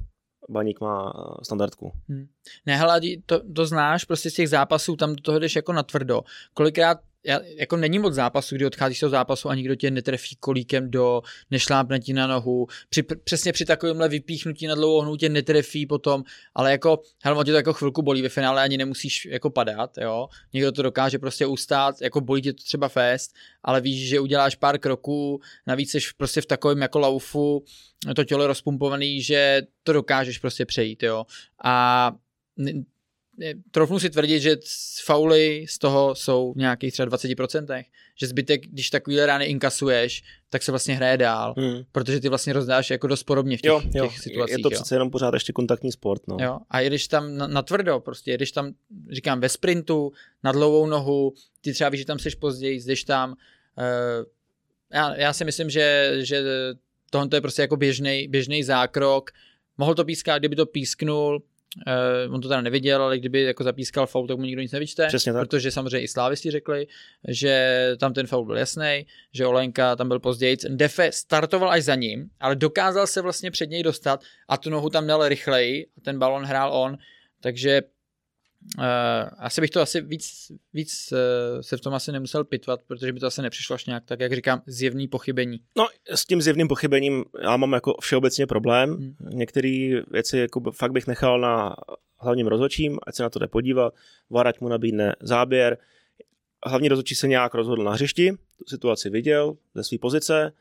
Baník má eh, standardku. Hmm. Ne, hele, to, to znáš prostě z těch zápasů, tam do toho jdeš jako natvrdo. Kolikrát já, jako není moc zápasu, kdy odcházíš z toho zápasu a nikdo tě netrefí kolíkem do, nešlápne ti na nohu, při, přesně při takovémhle vypíchnutí na dlouhou nohu tě netrefí potom, ale jako, hele, tě to jako chvilku bolí ve finále, ani nemusíš jako padat, jo, někdo to dokáže prostě ustát, jako bolí tě to třeba fest, ale víš, že uděláš pár kroků, navíc jsi prostě v takovém jako laufu, to tělo rozpumpovaný, že to dokážeš prostě přejít, jo, a trofnu si tvrdit, že fauly z toho jsou v nějakých třeba 20%, že zbytek, když takovýhle rány inkasuješ, tak se vlastně hraje dál, hmm. protože ty vlastně rozdáš jako dost podobně v těch, jo, jo. těch situacích. Je to přece jo. jenom pořád ještě kontaktní sport. No. Jo. A jedeš tam na, na tvrdo, prostě jedeš tam, říkám, ve sprintu, na dlouhou nohu, ty třeba víš, že tam seš později, jdeš tam. Uh, já, já si myslím, že, že tohle je prostě jako běžný zákrok. Mohl to pískat, kdyby to písknul, Uh, on to teda neviděl, ale kdyby jako zapískal faul, tak mu nikdo nic nevyčte. Přesně tak. Protože samozřejmě i slávisti řekli, že tam ten faul byl jasný, že Olenka tam byl později. Defe startoval až za ním, ale dokázal se vlastně před něj dostat a tu nohu tam dal rychleji a ten balon hrál on. Takže Uh, asi bych to asi víc, víc uh, se v tom asi nemusel pitvat, protože by to asi nepřišlo až nějak, tak jak říkám, zjevný pochybení. No, s tím zjevným pochybením já mám jako všeobecně problém. Hmm. Některé věci jako fakt bych nechal na hlavním rozhodčím, ať se na to jde podívat, varať mu nabídne záběr. hlavně rozhodčí se nějak rozhodl na hřišti, tu situaci viděl ze své pozice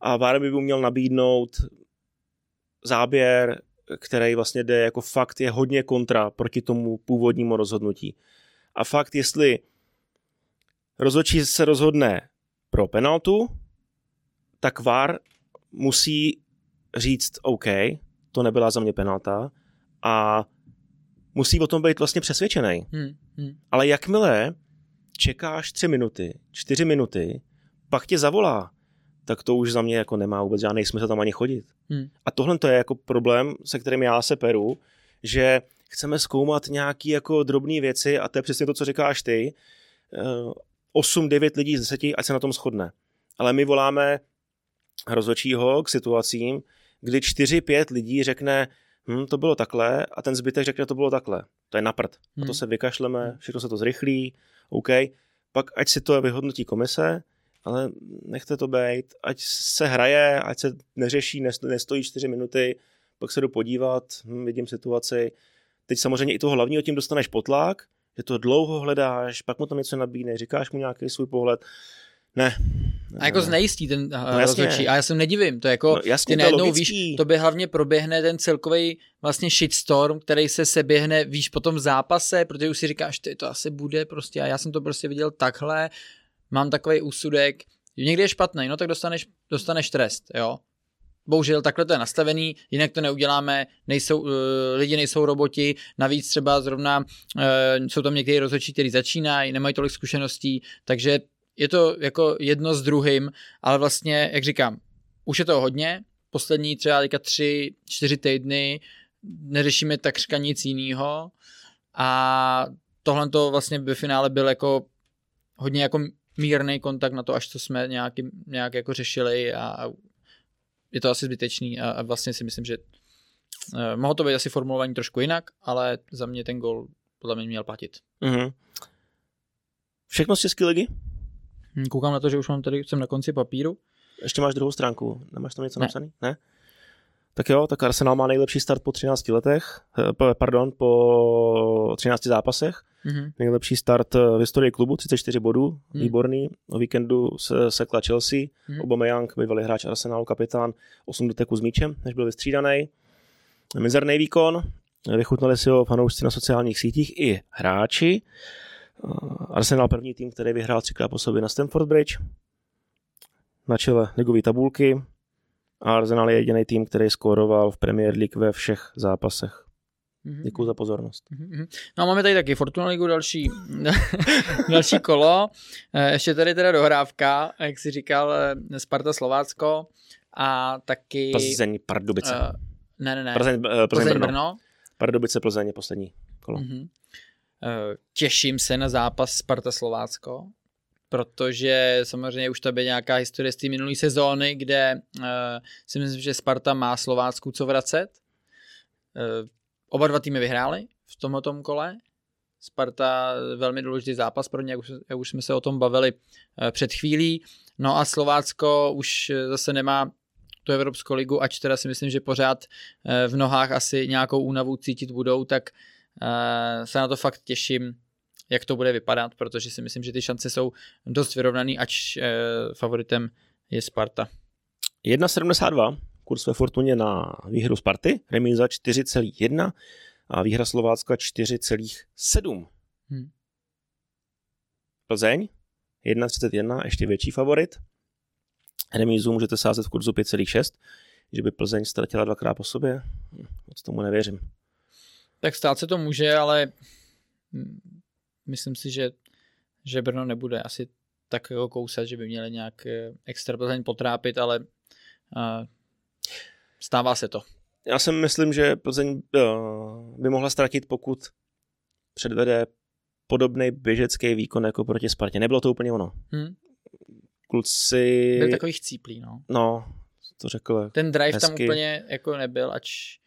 a VAR by mu měl nabídnout záběr, který vlastně jde jako fakt je hodně kontra proti tomu původnímu rozhodnutí. A fakt, jestli rozhodčí se rozhodne pro penaltu, tak VAR musí říct OK, to nebyla za mě penalta a musí o tom být vlastně přesvědčený. Hmm, hmm. Ale jakmile čekáš tři minuty, čtyři minuty, pak tě zavolá, tak to už za mě jako nemá vůbec žádný smysl tam ani chodit. Hmm. A tohle to je jako problém, se kterým já se peru, že chceme zkoumat nějaké jako drobné věci a to je přesně to, co říkáš ty. 8-9 eh, lidí z 10, ať se na tom shodne. Ale my voláme rozhodčího k situacím, kdy 4-5 lidí řekne, hm, to bylo takhle a ten zbytek řekne, to bylo takhle. To je naprt. Hmm. A to hmm. se vykašleme, všechno se to zrychlí, OK. Pak ať si to vyhodnotí komise, ale nechte to být, ať se hraje, ať se neřeší, nestojí 4 minuty, pak se jdu podívat, hm, vidím situaci. Teď samozřejmě i toho hlavního tím dostaneš potlak, že to dlouho hledáš, pak mu tam něco nabídne, říkáš mu nějaký svůj pohled. Ne. A jako znejistí ten uh, no, rozhodčí. A já se nedivím, to je jako, no, jasně, ty najednou víš, to by hlavně proběhne ten celkový vlastně shitstorm, který se seběhne, víš, po tom zápase, protože už si říkáš, ty to asi bude prostě a já jsem to prostě viděl takhle, mám takový úsudek, někdy je špatný, no tak dostaneš, dostaneš trest, jo. Bohužel takhle to je nastavený, jinak to neuděláme, nejsou, uh, lidi nejsou roboti, navíc třeba zrovna uh, jsou tam někteří rozhodčí, kteří začínají, nemají tolik zkušeností, takže je to jako jedno s druhým, ale vlastně, jak říkám, už je to hodně, poslední třeba teďka tři, čtyři týdny neřešíme takřka nic jiného a tohle to vlastně ve finále byl jako hodně jako mírný kontakt na to, až to jsme nějak, nějak jako řešili a je to asi zbytečný a, a vlastně si myslím, že uh, mohlo to být asi formulovaný trošku jinak, ale za mě ten gol podle mě měl platit. Mm-hmm. Všechno z České ligy? Hm, koukám na to, že už mám tady, jsem na konci papíru. Ještě máš druhou stránku, nemáš tam něco ne. napsané? Ne? Tak jo, tak Arsenal má nejlepší start po 13 letech, eh, pardon, po 13 zápasech. Mm-hmm. Nejlepší start eh, v historii klubu, 34 bodů, mm. výborný. O víkendu se sekla Chelsea, mm. Aubameyang, bývalý hráč Arsenalu, kapitán, 8 doteků s míčem, než byl vystřídaný. Mizerný výkon, vychutnali si ho fanoušci na sociálních sítích i hráči. Eh, Arsenal první tým, který vyhrál třikrát po sobě na Stamford Bridge. Na čele ligové tabulky. A Arsenal je jediný tým, který skóroval v Premier League ve všech zápasech. Mm-hmm. Děkuji za pozornost. Mm-hmm. No a máme tady taky Fortuna Ligu další, další kolo. Eh, ještě tady teda dohrávka, jak jsi říkal, eh, Sparta Slovácko a taky... Plzeň Pardubice. Uh, ne, ne, ne. Plzeň, uh, Plzeň, Plzeň Brno. Brno. Pardubice Plzeň je poslední kolo. Mm-hmm. Eh, těším se na zápas Sparta Slovácko, protože samozřejmě už to je nějaká historie z té minulé sezóny, kde uh, si myslím, že Sparta má Slovácku co vracet. Uh, oba dva týmy vyhráli v tomto kole. Sparta velmi důležitý zápas pro ně, jak už, jak už jsme se o tom bavili uh, před chvílí. No a Slovácko už zase nemá tu Evropskou ligu, ač teda si myslím, že pořád v nohách asi nějakou únavu cítit budou, tak Uh, se na to fakt těším, jak to bude vypadat, protože si myslím, že ty šance jsou dost vyrovnaný, ač uh, favoritem je Sparta. 1,72 kurz ve Fortuně na výhru Sparty, remíza 4,1 a výhra Slovácka 4,7. Hmm. Plzeň 1,31, ještě větší favorit. Remízu můžete sázet v kurzu 5,6, že by Plzeň ztratila dvakrát po sobě. Hm, moc tomu nevěřím. Tak stát se to může, ale myslím si, že, že Brno nebude asi tak jako kousat, že by měli nějak eh, extra Plzeň potrápit, ale uh, stává se to. Já si myslím, že Plzeň uh, by mohla ztratit, pokud předvede podobný běžecký výkon jako proti Spartě. Nebylo to úplně ono. Hmm. Kluci... Byl takový chcíplý, no. No, to řekl Ten drive hezky. tam úplně jako nebyl, ač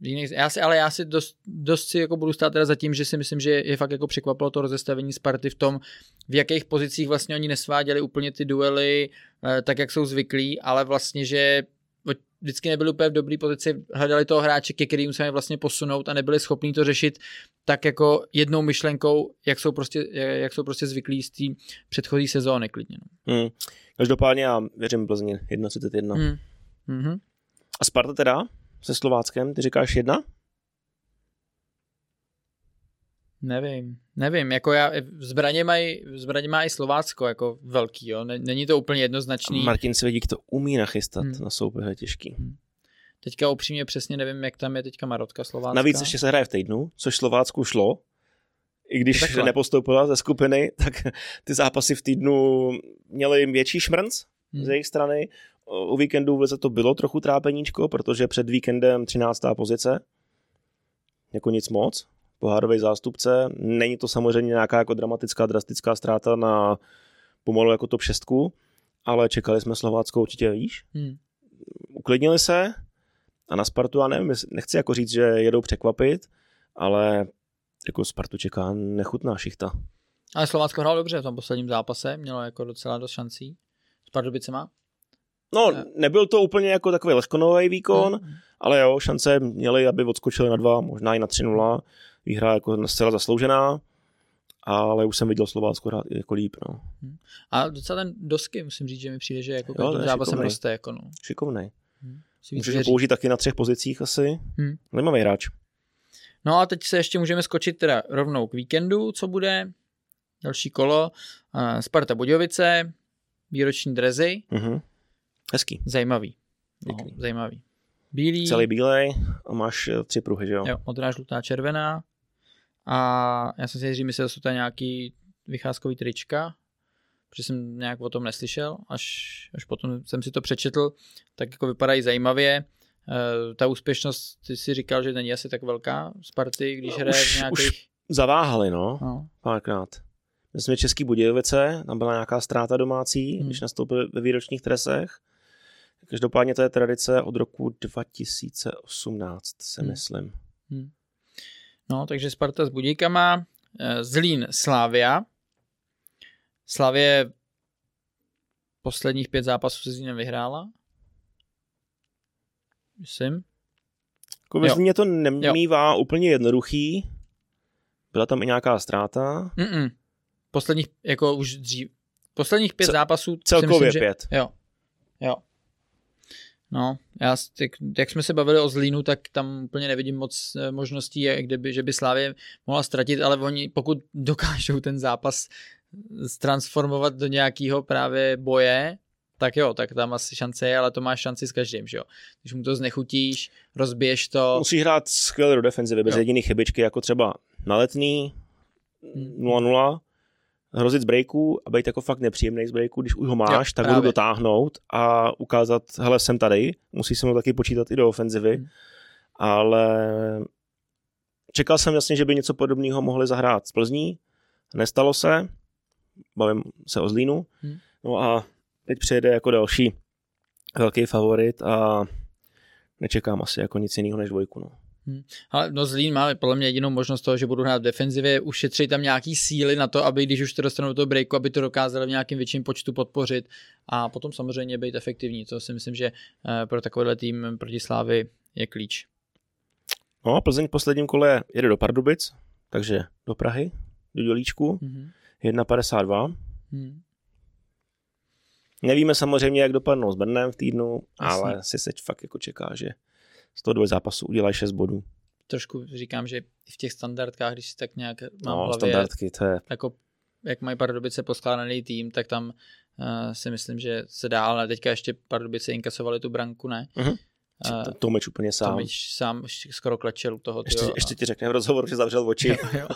jiných, já si, ale já si dost, dost si jako budu stát teda za tím, že si myslím, že je fakt jako překvapilo to rozestavení Sparty v tom, v jakých pozicích vlastně oni nesváděli úplně ty duely eh, tak, jak jsou zvyklí, ale vlastně, že vždycky nebyli úplně v dobré pozici, hledali toho hráče, ke kterým se vlastně posunout a nebyli schopni to řešit tak jako jednou myšlenkou, jak jsou prostě, jak jsou prostě zvyklí z té předchozí sezóny klidně. No. Hmm. Každopádně já věřím Plzni 1,31. Hmm. Mm-hmm. A Sparta teda se Slováckem, ty říkáš jedna? Nevím, nevím, jako já, zbraně mají, zbraně má i Slovácko jako velký, jo, není to úplně jednoznačný. Martin Svědík to umí nachystat hmm. na soupeře těžký. Hmm. Teďka upřímně přesně nevím, jak tam je teďka Marotka Slovácka. Navíc ještě se hraje v týdnu, což Slovácku šlo, i když Takhle. nepostoupila ze skupiny, tak ty zápasy v týdnu měly větší šmrnc hmm. z jejich strany. O víkendu vůbec to bylo trochu trápeníčko, protože před víkendem 13. pozice. Jako nic moc pohárový zástupce. Není to samozřejmě nějaká jako dramatická, drastická ztráta na pomalu jako top 6, ale čekali jsme Slovácko určitě výš. Hmm. Uklidnili se a na Spartu, já nevím, nechci jako říct, že jedou překvapit, ale jako Spartu čeká nechutná šichta. Ale Slovácko hrál dobře v tom posledním zápase, mělo jako docela dost šancí. S Pardubicema? No, nebyl to úplně jako takový leškonový výkon, hmm. ale jo, šance měli, aby odskočili na dva, možná i na 3-0 výhra jako zcela zasloužená, ale už jsem viděl Slovácko hrát jako líp. No. Hmm. A docela ten dosky, musím říct, že mi přijde, že jako každým zápasem roste. Jako no. Šikovnej. Hmm. Můžeš ho použít taky na třech pozicích asi. Hmm. Zajímavý hráč. No a teď se ještě můžeme skočit teda rovnou k víkendu, co bude. Další kolo. Sparta Budějovice, výroční drezy. Mm-hmm. Hezký. Zajímavý. No, zajímavý. Bílý. Celý bílej a máš eh, tři pruhy, že jo? Jo, modrá, žlutá, červená. A já jsem si říct, myslel, že jsou to nějaký vycházkový trička, protože jsem nějak o tom neslyšel, až, až potom jsem si to přečetl, tak jako vypadají zajímavě. E, ta úspěšnost, ty si říkal, že není asi tak velká Sparty, když no, hraje v nějakých... Už zaváhali, no, no. párkrát. My jsme Český Budějovice, tam byla nějaká ztráta domácí, hmm. když nastoupili ve výročních tresech. Každopádně to je tradice od roku 2018, se hmm. myslím. Hmm. No, takže Sparta s Budíkama, eh, Zlín Slávia. Slavě posledních pět zápasů se Zlínem vyhrála. Myslím. Jako ve Zlíně to nemývá jo. úplně jednoduchý. Byla tam i nějaká ztráta. Mm-mm. Posledních, jako už dřív, posledních pět C- zápasů. Celkově myslím, pět. Že, jo. Jo. No, já, jak, jak jsme se bavili o Zlínu, tak tam úplně nevidím moc eh, možností, kdyby, že by Slávě mohla ztratit, ale oni pokud dokážou ten zápas transformovat do nějakého právě boje, tak jo, tak tam asi šance je, ale to máš šanci s každým, že jo. Když mu to znechutíš, rozbiješ to. Musí hrát skvěle do defenzivy, bez jediných chybičky, jako třeba na letný 0-0, hmm hrozit z breaku a být jako fakt nepříjemný z breaku, když už ho máš, jo, tak ho dotáhnout a ukázat, hele, jsem tady, musí se mu taky počítat i do ofenzivy, hmm. ale čekal jsem jasně, že by něco podobného mohli zahrát z Plzní, nestalo se, bavím se o Zlínu, hmm. no a teď přijede jako další velký favorit a nečekám asi jako nic jiného než dvojku, no. Hmm. Ale no Zlín má podle mě jedinou možnost toho, že budou hrát v defenzivě, ušetří tam nějaký síly na to, aby když už to dostanou do toho breaku, aby to dokázali v nějakém větším počtu podpořit a potom samozřejmě být efektivní. To si myslím, že eh, pro takovýhle tým proti Slávy je klíč. No a Plzeň v posledním kole jede do Pardubic, takže do Prahy, do Dělíčku, mm-hmm. 1,52. Mm. Nevíme samozřejmě, jak dopadnou s Brnem v týdnu, Jasně. ale si se fakt jako čeká, že z toho dvou zápasů udělají 6 bodů. Trošku říkám, že v těch standardkách, když si tak nějak mám no, hlavě, standardky, to je... Jako, jak mají Pardubice poskládaný tým, tak tam uh, si myslím, že se dá, ale teďka ještě Pardubice inkasovali tu branku, ne? Uh-huh. Uh, Tomič úplně sám. Tomič sám skoro klečel u toho. Ještě, tyjo, ještě ti řekne v rozhovoru, že zavřel oči. jo, jo.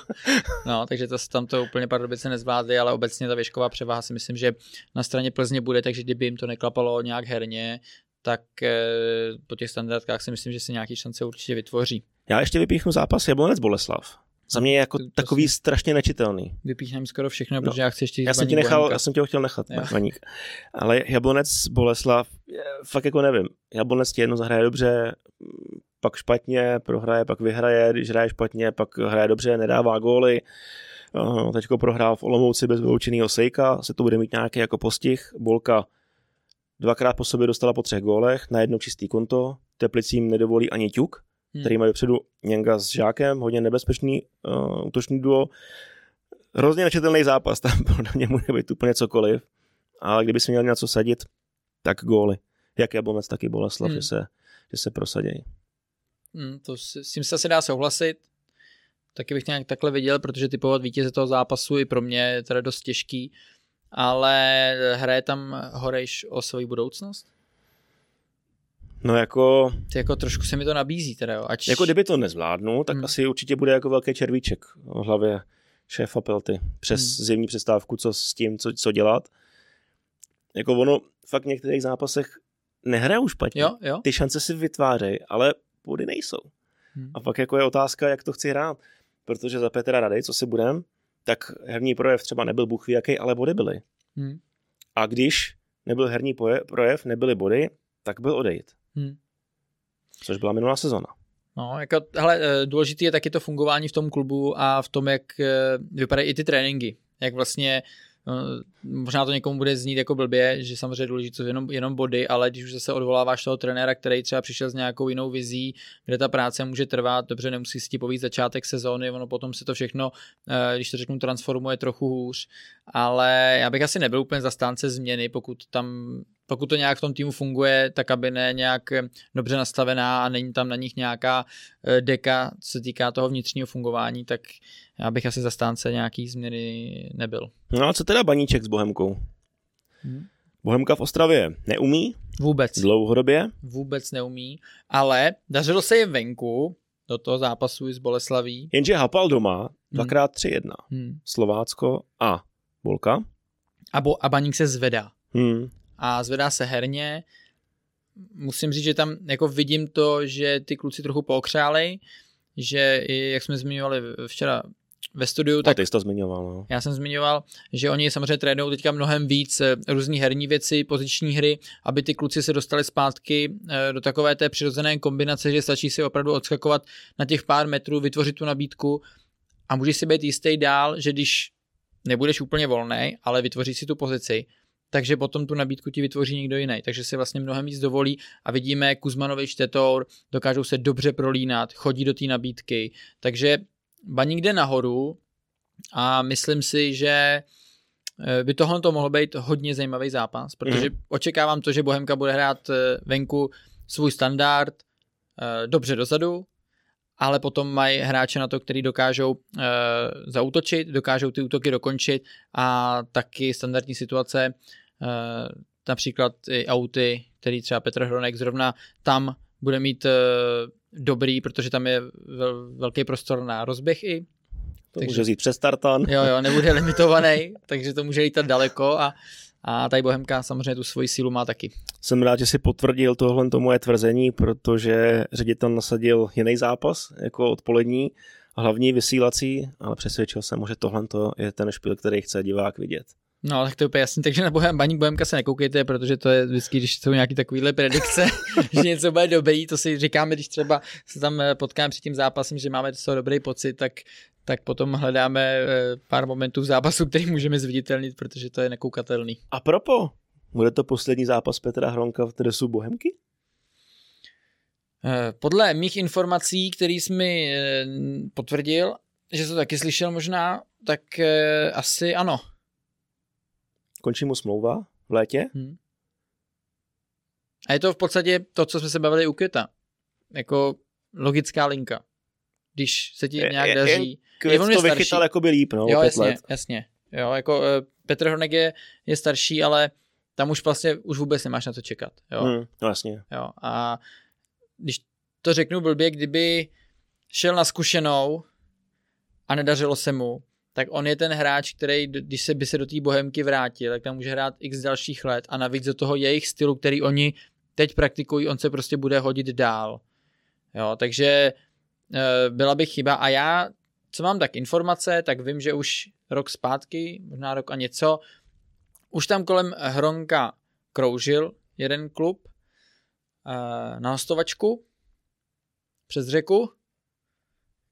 No, takže to, tam to úplně Pardubice nezvládli, ale obecně ta věšková převaha si myslím, že na straně Plzně bude, takže kdyby jim to neklapalo nějak herně, tak eh, po těch standardkách si myslím, že si nějaký šance určitě vytvoří. Já ještě vypíchnu zápas Jablonec Boleslav. Za mě je jako to, takový to strašně nečitelný. Vypíchneme skoro všechno, no. protože já chci ještě já jsem, ti nechal, já jsem tě ho chtěl nechat, Baník. Ale Jablonec Boleslav, fakt jako nevím. Jablonec ti jedno zahraje dobře, pak špatně, prohraje, pak vyhraje, když hraje špatně, pak hraje dobře, nedává góly. Teďko prohrál v Olomouci bez vyloučeného sejka, se to bude mít nějaký jako postih. Bolka dvakrát po sobě dostala po třech gólech, na jedno čistý konto, Teplicím nedovolí ani ťuk, hmm. který mají předu Něnga s Žákem, hodně nebezpečný uh, útočný duo. Hrozně nečetelný zápas, tam podle mě může být úplně cokoliv, ale kdyby si měl něco sadit, tak góly. Jak Jablonec, tak i Boleslav, hmm. že, se, že se prosadějí. Hmm, to s, s tím se asi dá souhlasit. Taky bych nějak takhle viděl, protože typovat vítěze toho zápasu i pro mě je teda dost těžký. Ale hraje tam Horejš o svoji budoucnost? No jako... Ty jako trošku se mi to nabízí teda, jo. Ač... Jako kdyby to nezvládnu, tak hmm. asi určitě bude jako velký červíček v hlavě šéfa Pelty přes hmm. zimní přestávku, co s tím, co, co dělat. Jako ono fakt v některých zápasech nehrajou špatně. Jo, jo. Ty šance si vytvářejí, ale body nejsou. Hmm. A pak jako je otázka, jak to chci hrát. Protože za Petra Radej, co si budem, tak herní projev třeba nebyl buchví jaký, ale body byly. Hmm. A když nebyl herní projev, nebyly body, tak byl odejít. Hmm. Což byla minulá sezona. No, jako, hele, eh, důležité je taky to fungování v tom klubu a v tom, jak eh, vypadají i ty tréninky. Jak vlastně možná to někomu bude znít jako blbě, že samozřejmě důležité jsou jenom, jenom body, ale když už zase odvoláváš toho trenéra, který třeba přišel s nějakou jinou vizí, kde ta práce může trvat, dobře, nemusí si ti povíct začátek sezóny, ono potom se to všechno, eh, když to řeknu, transformuje trochu hůř, ale já bych asi nebyl úplně zastánce změny, pokud tam pokud to nějak v tom týmu funguje, tak aby ne nějak eh, dobře nastavená a není tam na nich nějaká eh, deka, co se týká toho vnitřního fungování, tak já bych asi zastánce nějaký změny nebyl. No a co teda baníček s Bohemkou? Hmm. Bohemka v Ostravě neumí? Vůbec. Dlouhodobě? Vůbec neumí, ale dařilo se jim venku do toho zápasu s Boleslaví. Jenže Hapal doma hmm. dvakrát tři jedna. Hmm. Slovácko a Bolka. A, bo, a baník se zvedá. Hmm a zvedá se herně. Musím říct, že tam jako vidím to, že ty kluci trochu pokřálej, že i, jak jsme zmiňovali včera ve studiu, tak... A ty jsi to zmiňoval, no. Já jsem zmiňoval, že oni samozřejmě trénují teďka mnohem víc eh, různý herní věci, poziční hry, aby ty kluci se dostali zpátky eh, do takové té přirozené kombinace, že stačí si opravdu odskakovat na těch pár metrů, vytvořit tu nabídku a můžeš si být jistý dál, že když nebudeš úplně volný, ale vytvoříš si tu pozici, takže potom tu nabídku ti vytvoří někdo jiný. Takže si vlastně mnohem víc dovolí a vidíme Kuzmanovi Štetor, dokážou se dobře prolínat, chodí do té nabídky. Takže baník jde nahoru a myslím si, že eh, by tohle to mohlo být hodně zajímavý zápas, protože mm. očekávám to, že Bohemka bude hrát eh, venku svůj standard eh, dobře dozadu, ale potom mají hráče na to, který dokážou uh, zautočit, dokážou ty útoky dokončit a taky standardní situace například i auty, který třeba Petr Hronek zrovna tam bude mít eh, dobrý, protože tam je velký prostor na rozběh i. To takže, může jít přes tartan. Jo, jo, nebude limitovaný, takže to může jít daleko a, a tady Bohemka samozřejmě tu svoji sílu má taky. Jsem rád, že si potvrdil tohle to moje tvrzení, protože ředitel nasadil jiný zápas, jako odpolední, hlavní vysílací, ale přesvědčil jsem, že tohle je ten špil, který chce divák vidět. No, tak to je úplně jasný, takže na Bohem, Baník Bohemka se nekoukejte, protože to je vždycky, když jsou nějaké takovéhle predikce, že něco bude dobrý, to si říkáme, když třeba se tam eh, potkáme před tím zápasem, že máme to dobrý pocit, tak, tak potom hledáme eh, pár momentů v zápasu, který můžeme zviditelnit, protože to je nekoukatelný. A propo, bude to poslední zápas Petra Hronka v dresu Bohemky? Eh, podle mých informací, který jsi mi potvrdil, že to taky slyšel možná, tak asi ano končí mu smlouva v létě. Hmm. A je to v podstatě to, co jsme se bavili u Květa. Jako logická linka. Když se ti nějak je, daří. Květ je to vychytal jako by líp, no, jo, jasně, let. jasně. Jo, jako uh, Petr Hornek je, je starší, ale tam už vlastně už vůbec nemáš na to čekat. Jo? Hmm, no jasně. Jo, a když to řeknu blbě, kdyby šel na zkušenou a nedařilo se mu, tak on je ten hráč, který, když se by se do té bohemky vrátil, tak tam může hrát x dalších let a navíc do toho jejich stylu, který oni teď praktikují, on se prostě bude hodit dál. Jo, takže e, byla by chyba a já, co mám tak informace, tak vím, že už rok zpátky, možná rok a něco, už tam kolem Hronka kroužil jeden klub e, na hostovačku přes řeku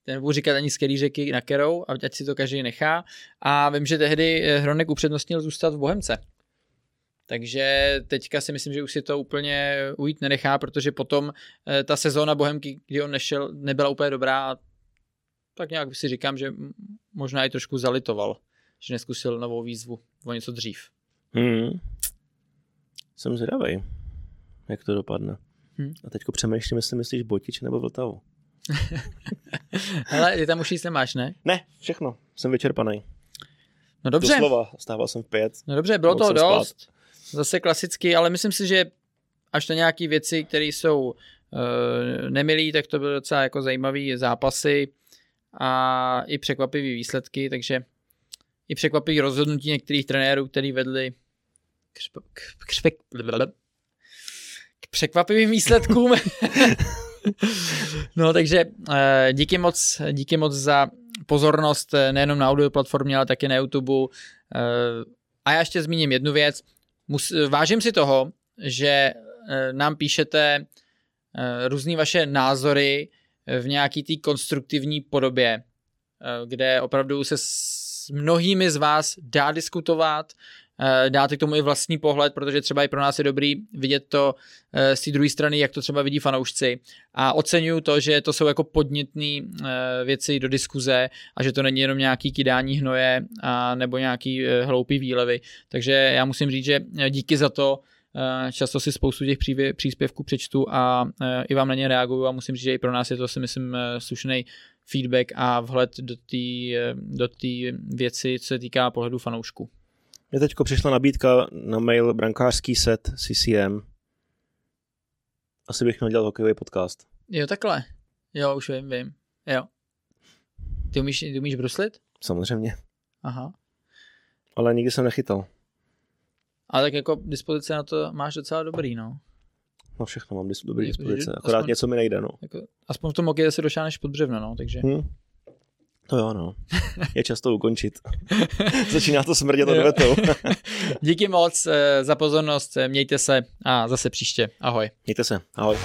nebudu říkat ani z který řeky na kterou, ať si to každý nechá. A vím, že tehdy eh, Hronek upřednostnil zůstat v Bohemce. Takže teďka si myslím, že už si to úplně ujít nenechá, protože potom eh, ta sezóna Bohemky, kdy on nešel, nebyla úplně dobrá a tak nějak si říkám, že možná i trošku zalitoval, že neskusil novou výzvu o něco dřív. Hmm. Jsem zvědavý, jak to dopadne. Hmm. A teďko přemýšlím, jestli myslíš Botič nebo Vltavu. Ale ty tam už nic nemáš, ne? Ne, všechno. Jsem vyčerpaný. No dobře. Doslova, stával jsem v pět. No dobře, bylo toho dost. Spát. Zase klasicky, ale myslím si, že až na nějaké věci, které jsou uh, nemilý, tak to byly docela jako zajímavé zápasy a i překvapivé výsledky, takže i překvapivé rozhodnutí některých trenérů, který vedli k, k, k, k, k překvapivým výsledkům. No takže uh, díky moc, díky moc za pozornost eh, nejenom na audio platformě, ale také na YouTube. Uh, a já ještě zmíním jednu věc. Mus, vážím si toho, že nám píšete různé vaše názory v nějaký té konstruktivní podobě, kde opravdu se s mnohými z vás dá diskutovat, Eh, dáte k tomu i vlastní pohled, protože třeba i pro nás je dobrý vidět to eh, z té druhé strany, jak to třeba vidí fanoušci. A oceňuju to, že to jsou jako podnětné eh, věci do diskuze a že to není jenom nějaký kydání hnoje a nebo nějaký hloupý výlevy. Takže já musím říct, že díky za to, často si spoustu těch příspěvků přečtu a i vám na ně reaguju a musím říct, že i pro nás je to si myslím slušný feedback a vhled do té do věci, co se týká pohledu fanoušku. Mně teď přišla nabídka na mail brankářský set CCM. Asi bych měl dělat hokejový podcast. Jo, takhle. Jo, už vím, vím. Jo. Ty umíš, ty umíš bruslit? Samozřejmě. Aha. Ale nikdy jsem nechytal. Ale tak jako dispozice na to máš docela dobrý, no. No všechno mám dobrý dispozice, akorát aspoň, něco mi nejde, no. Jako, aspoň v tom hokeji se došáneš pod břevno, no, takže. Hmm. To jo, no. Je často ukončit. Začíná to smrdět odvetou. Díky moc eh, za pozornost, mějte se a zase příště. Ahoj. Mějte se, ahoj.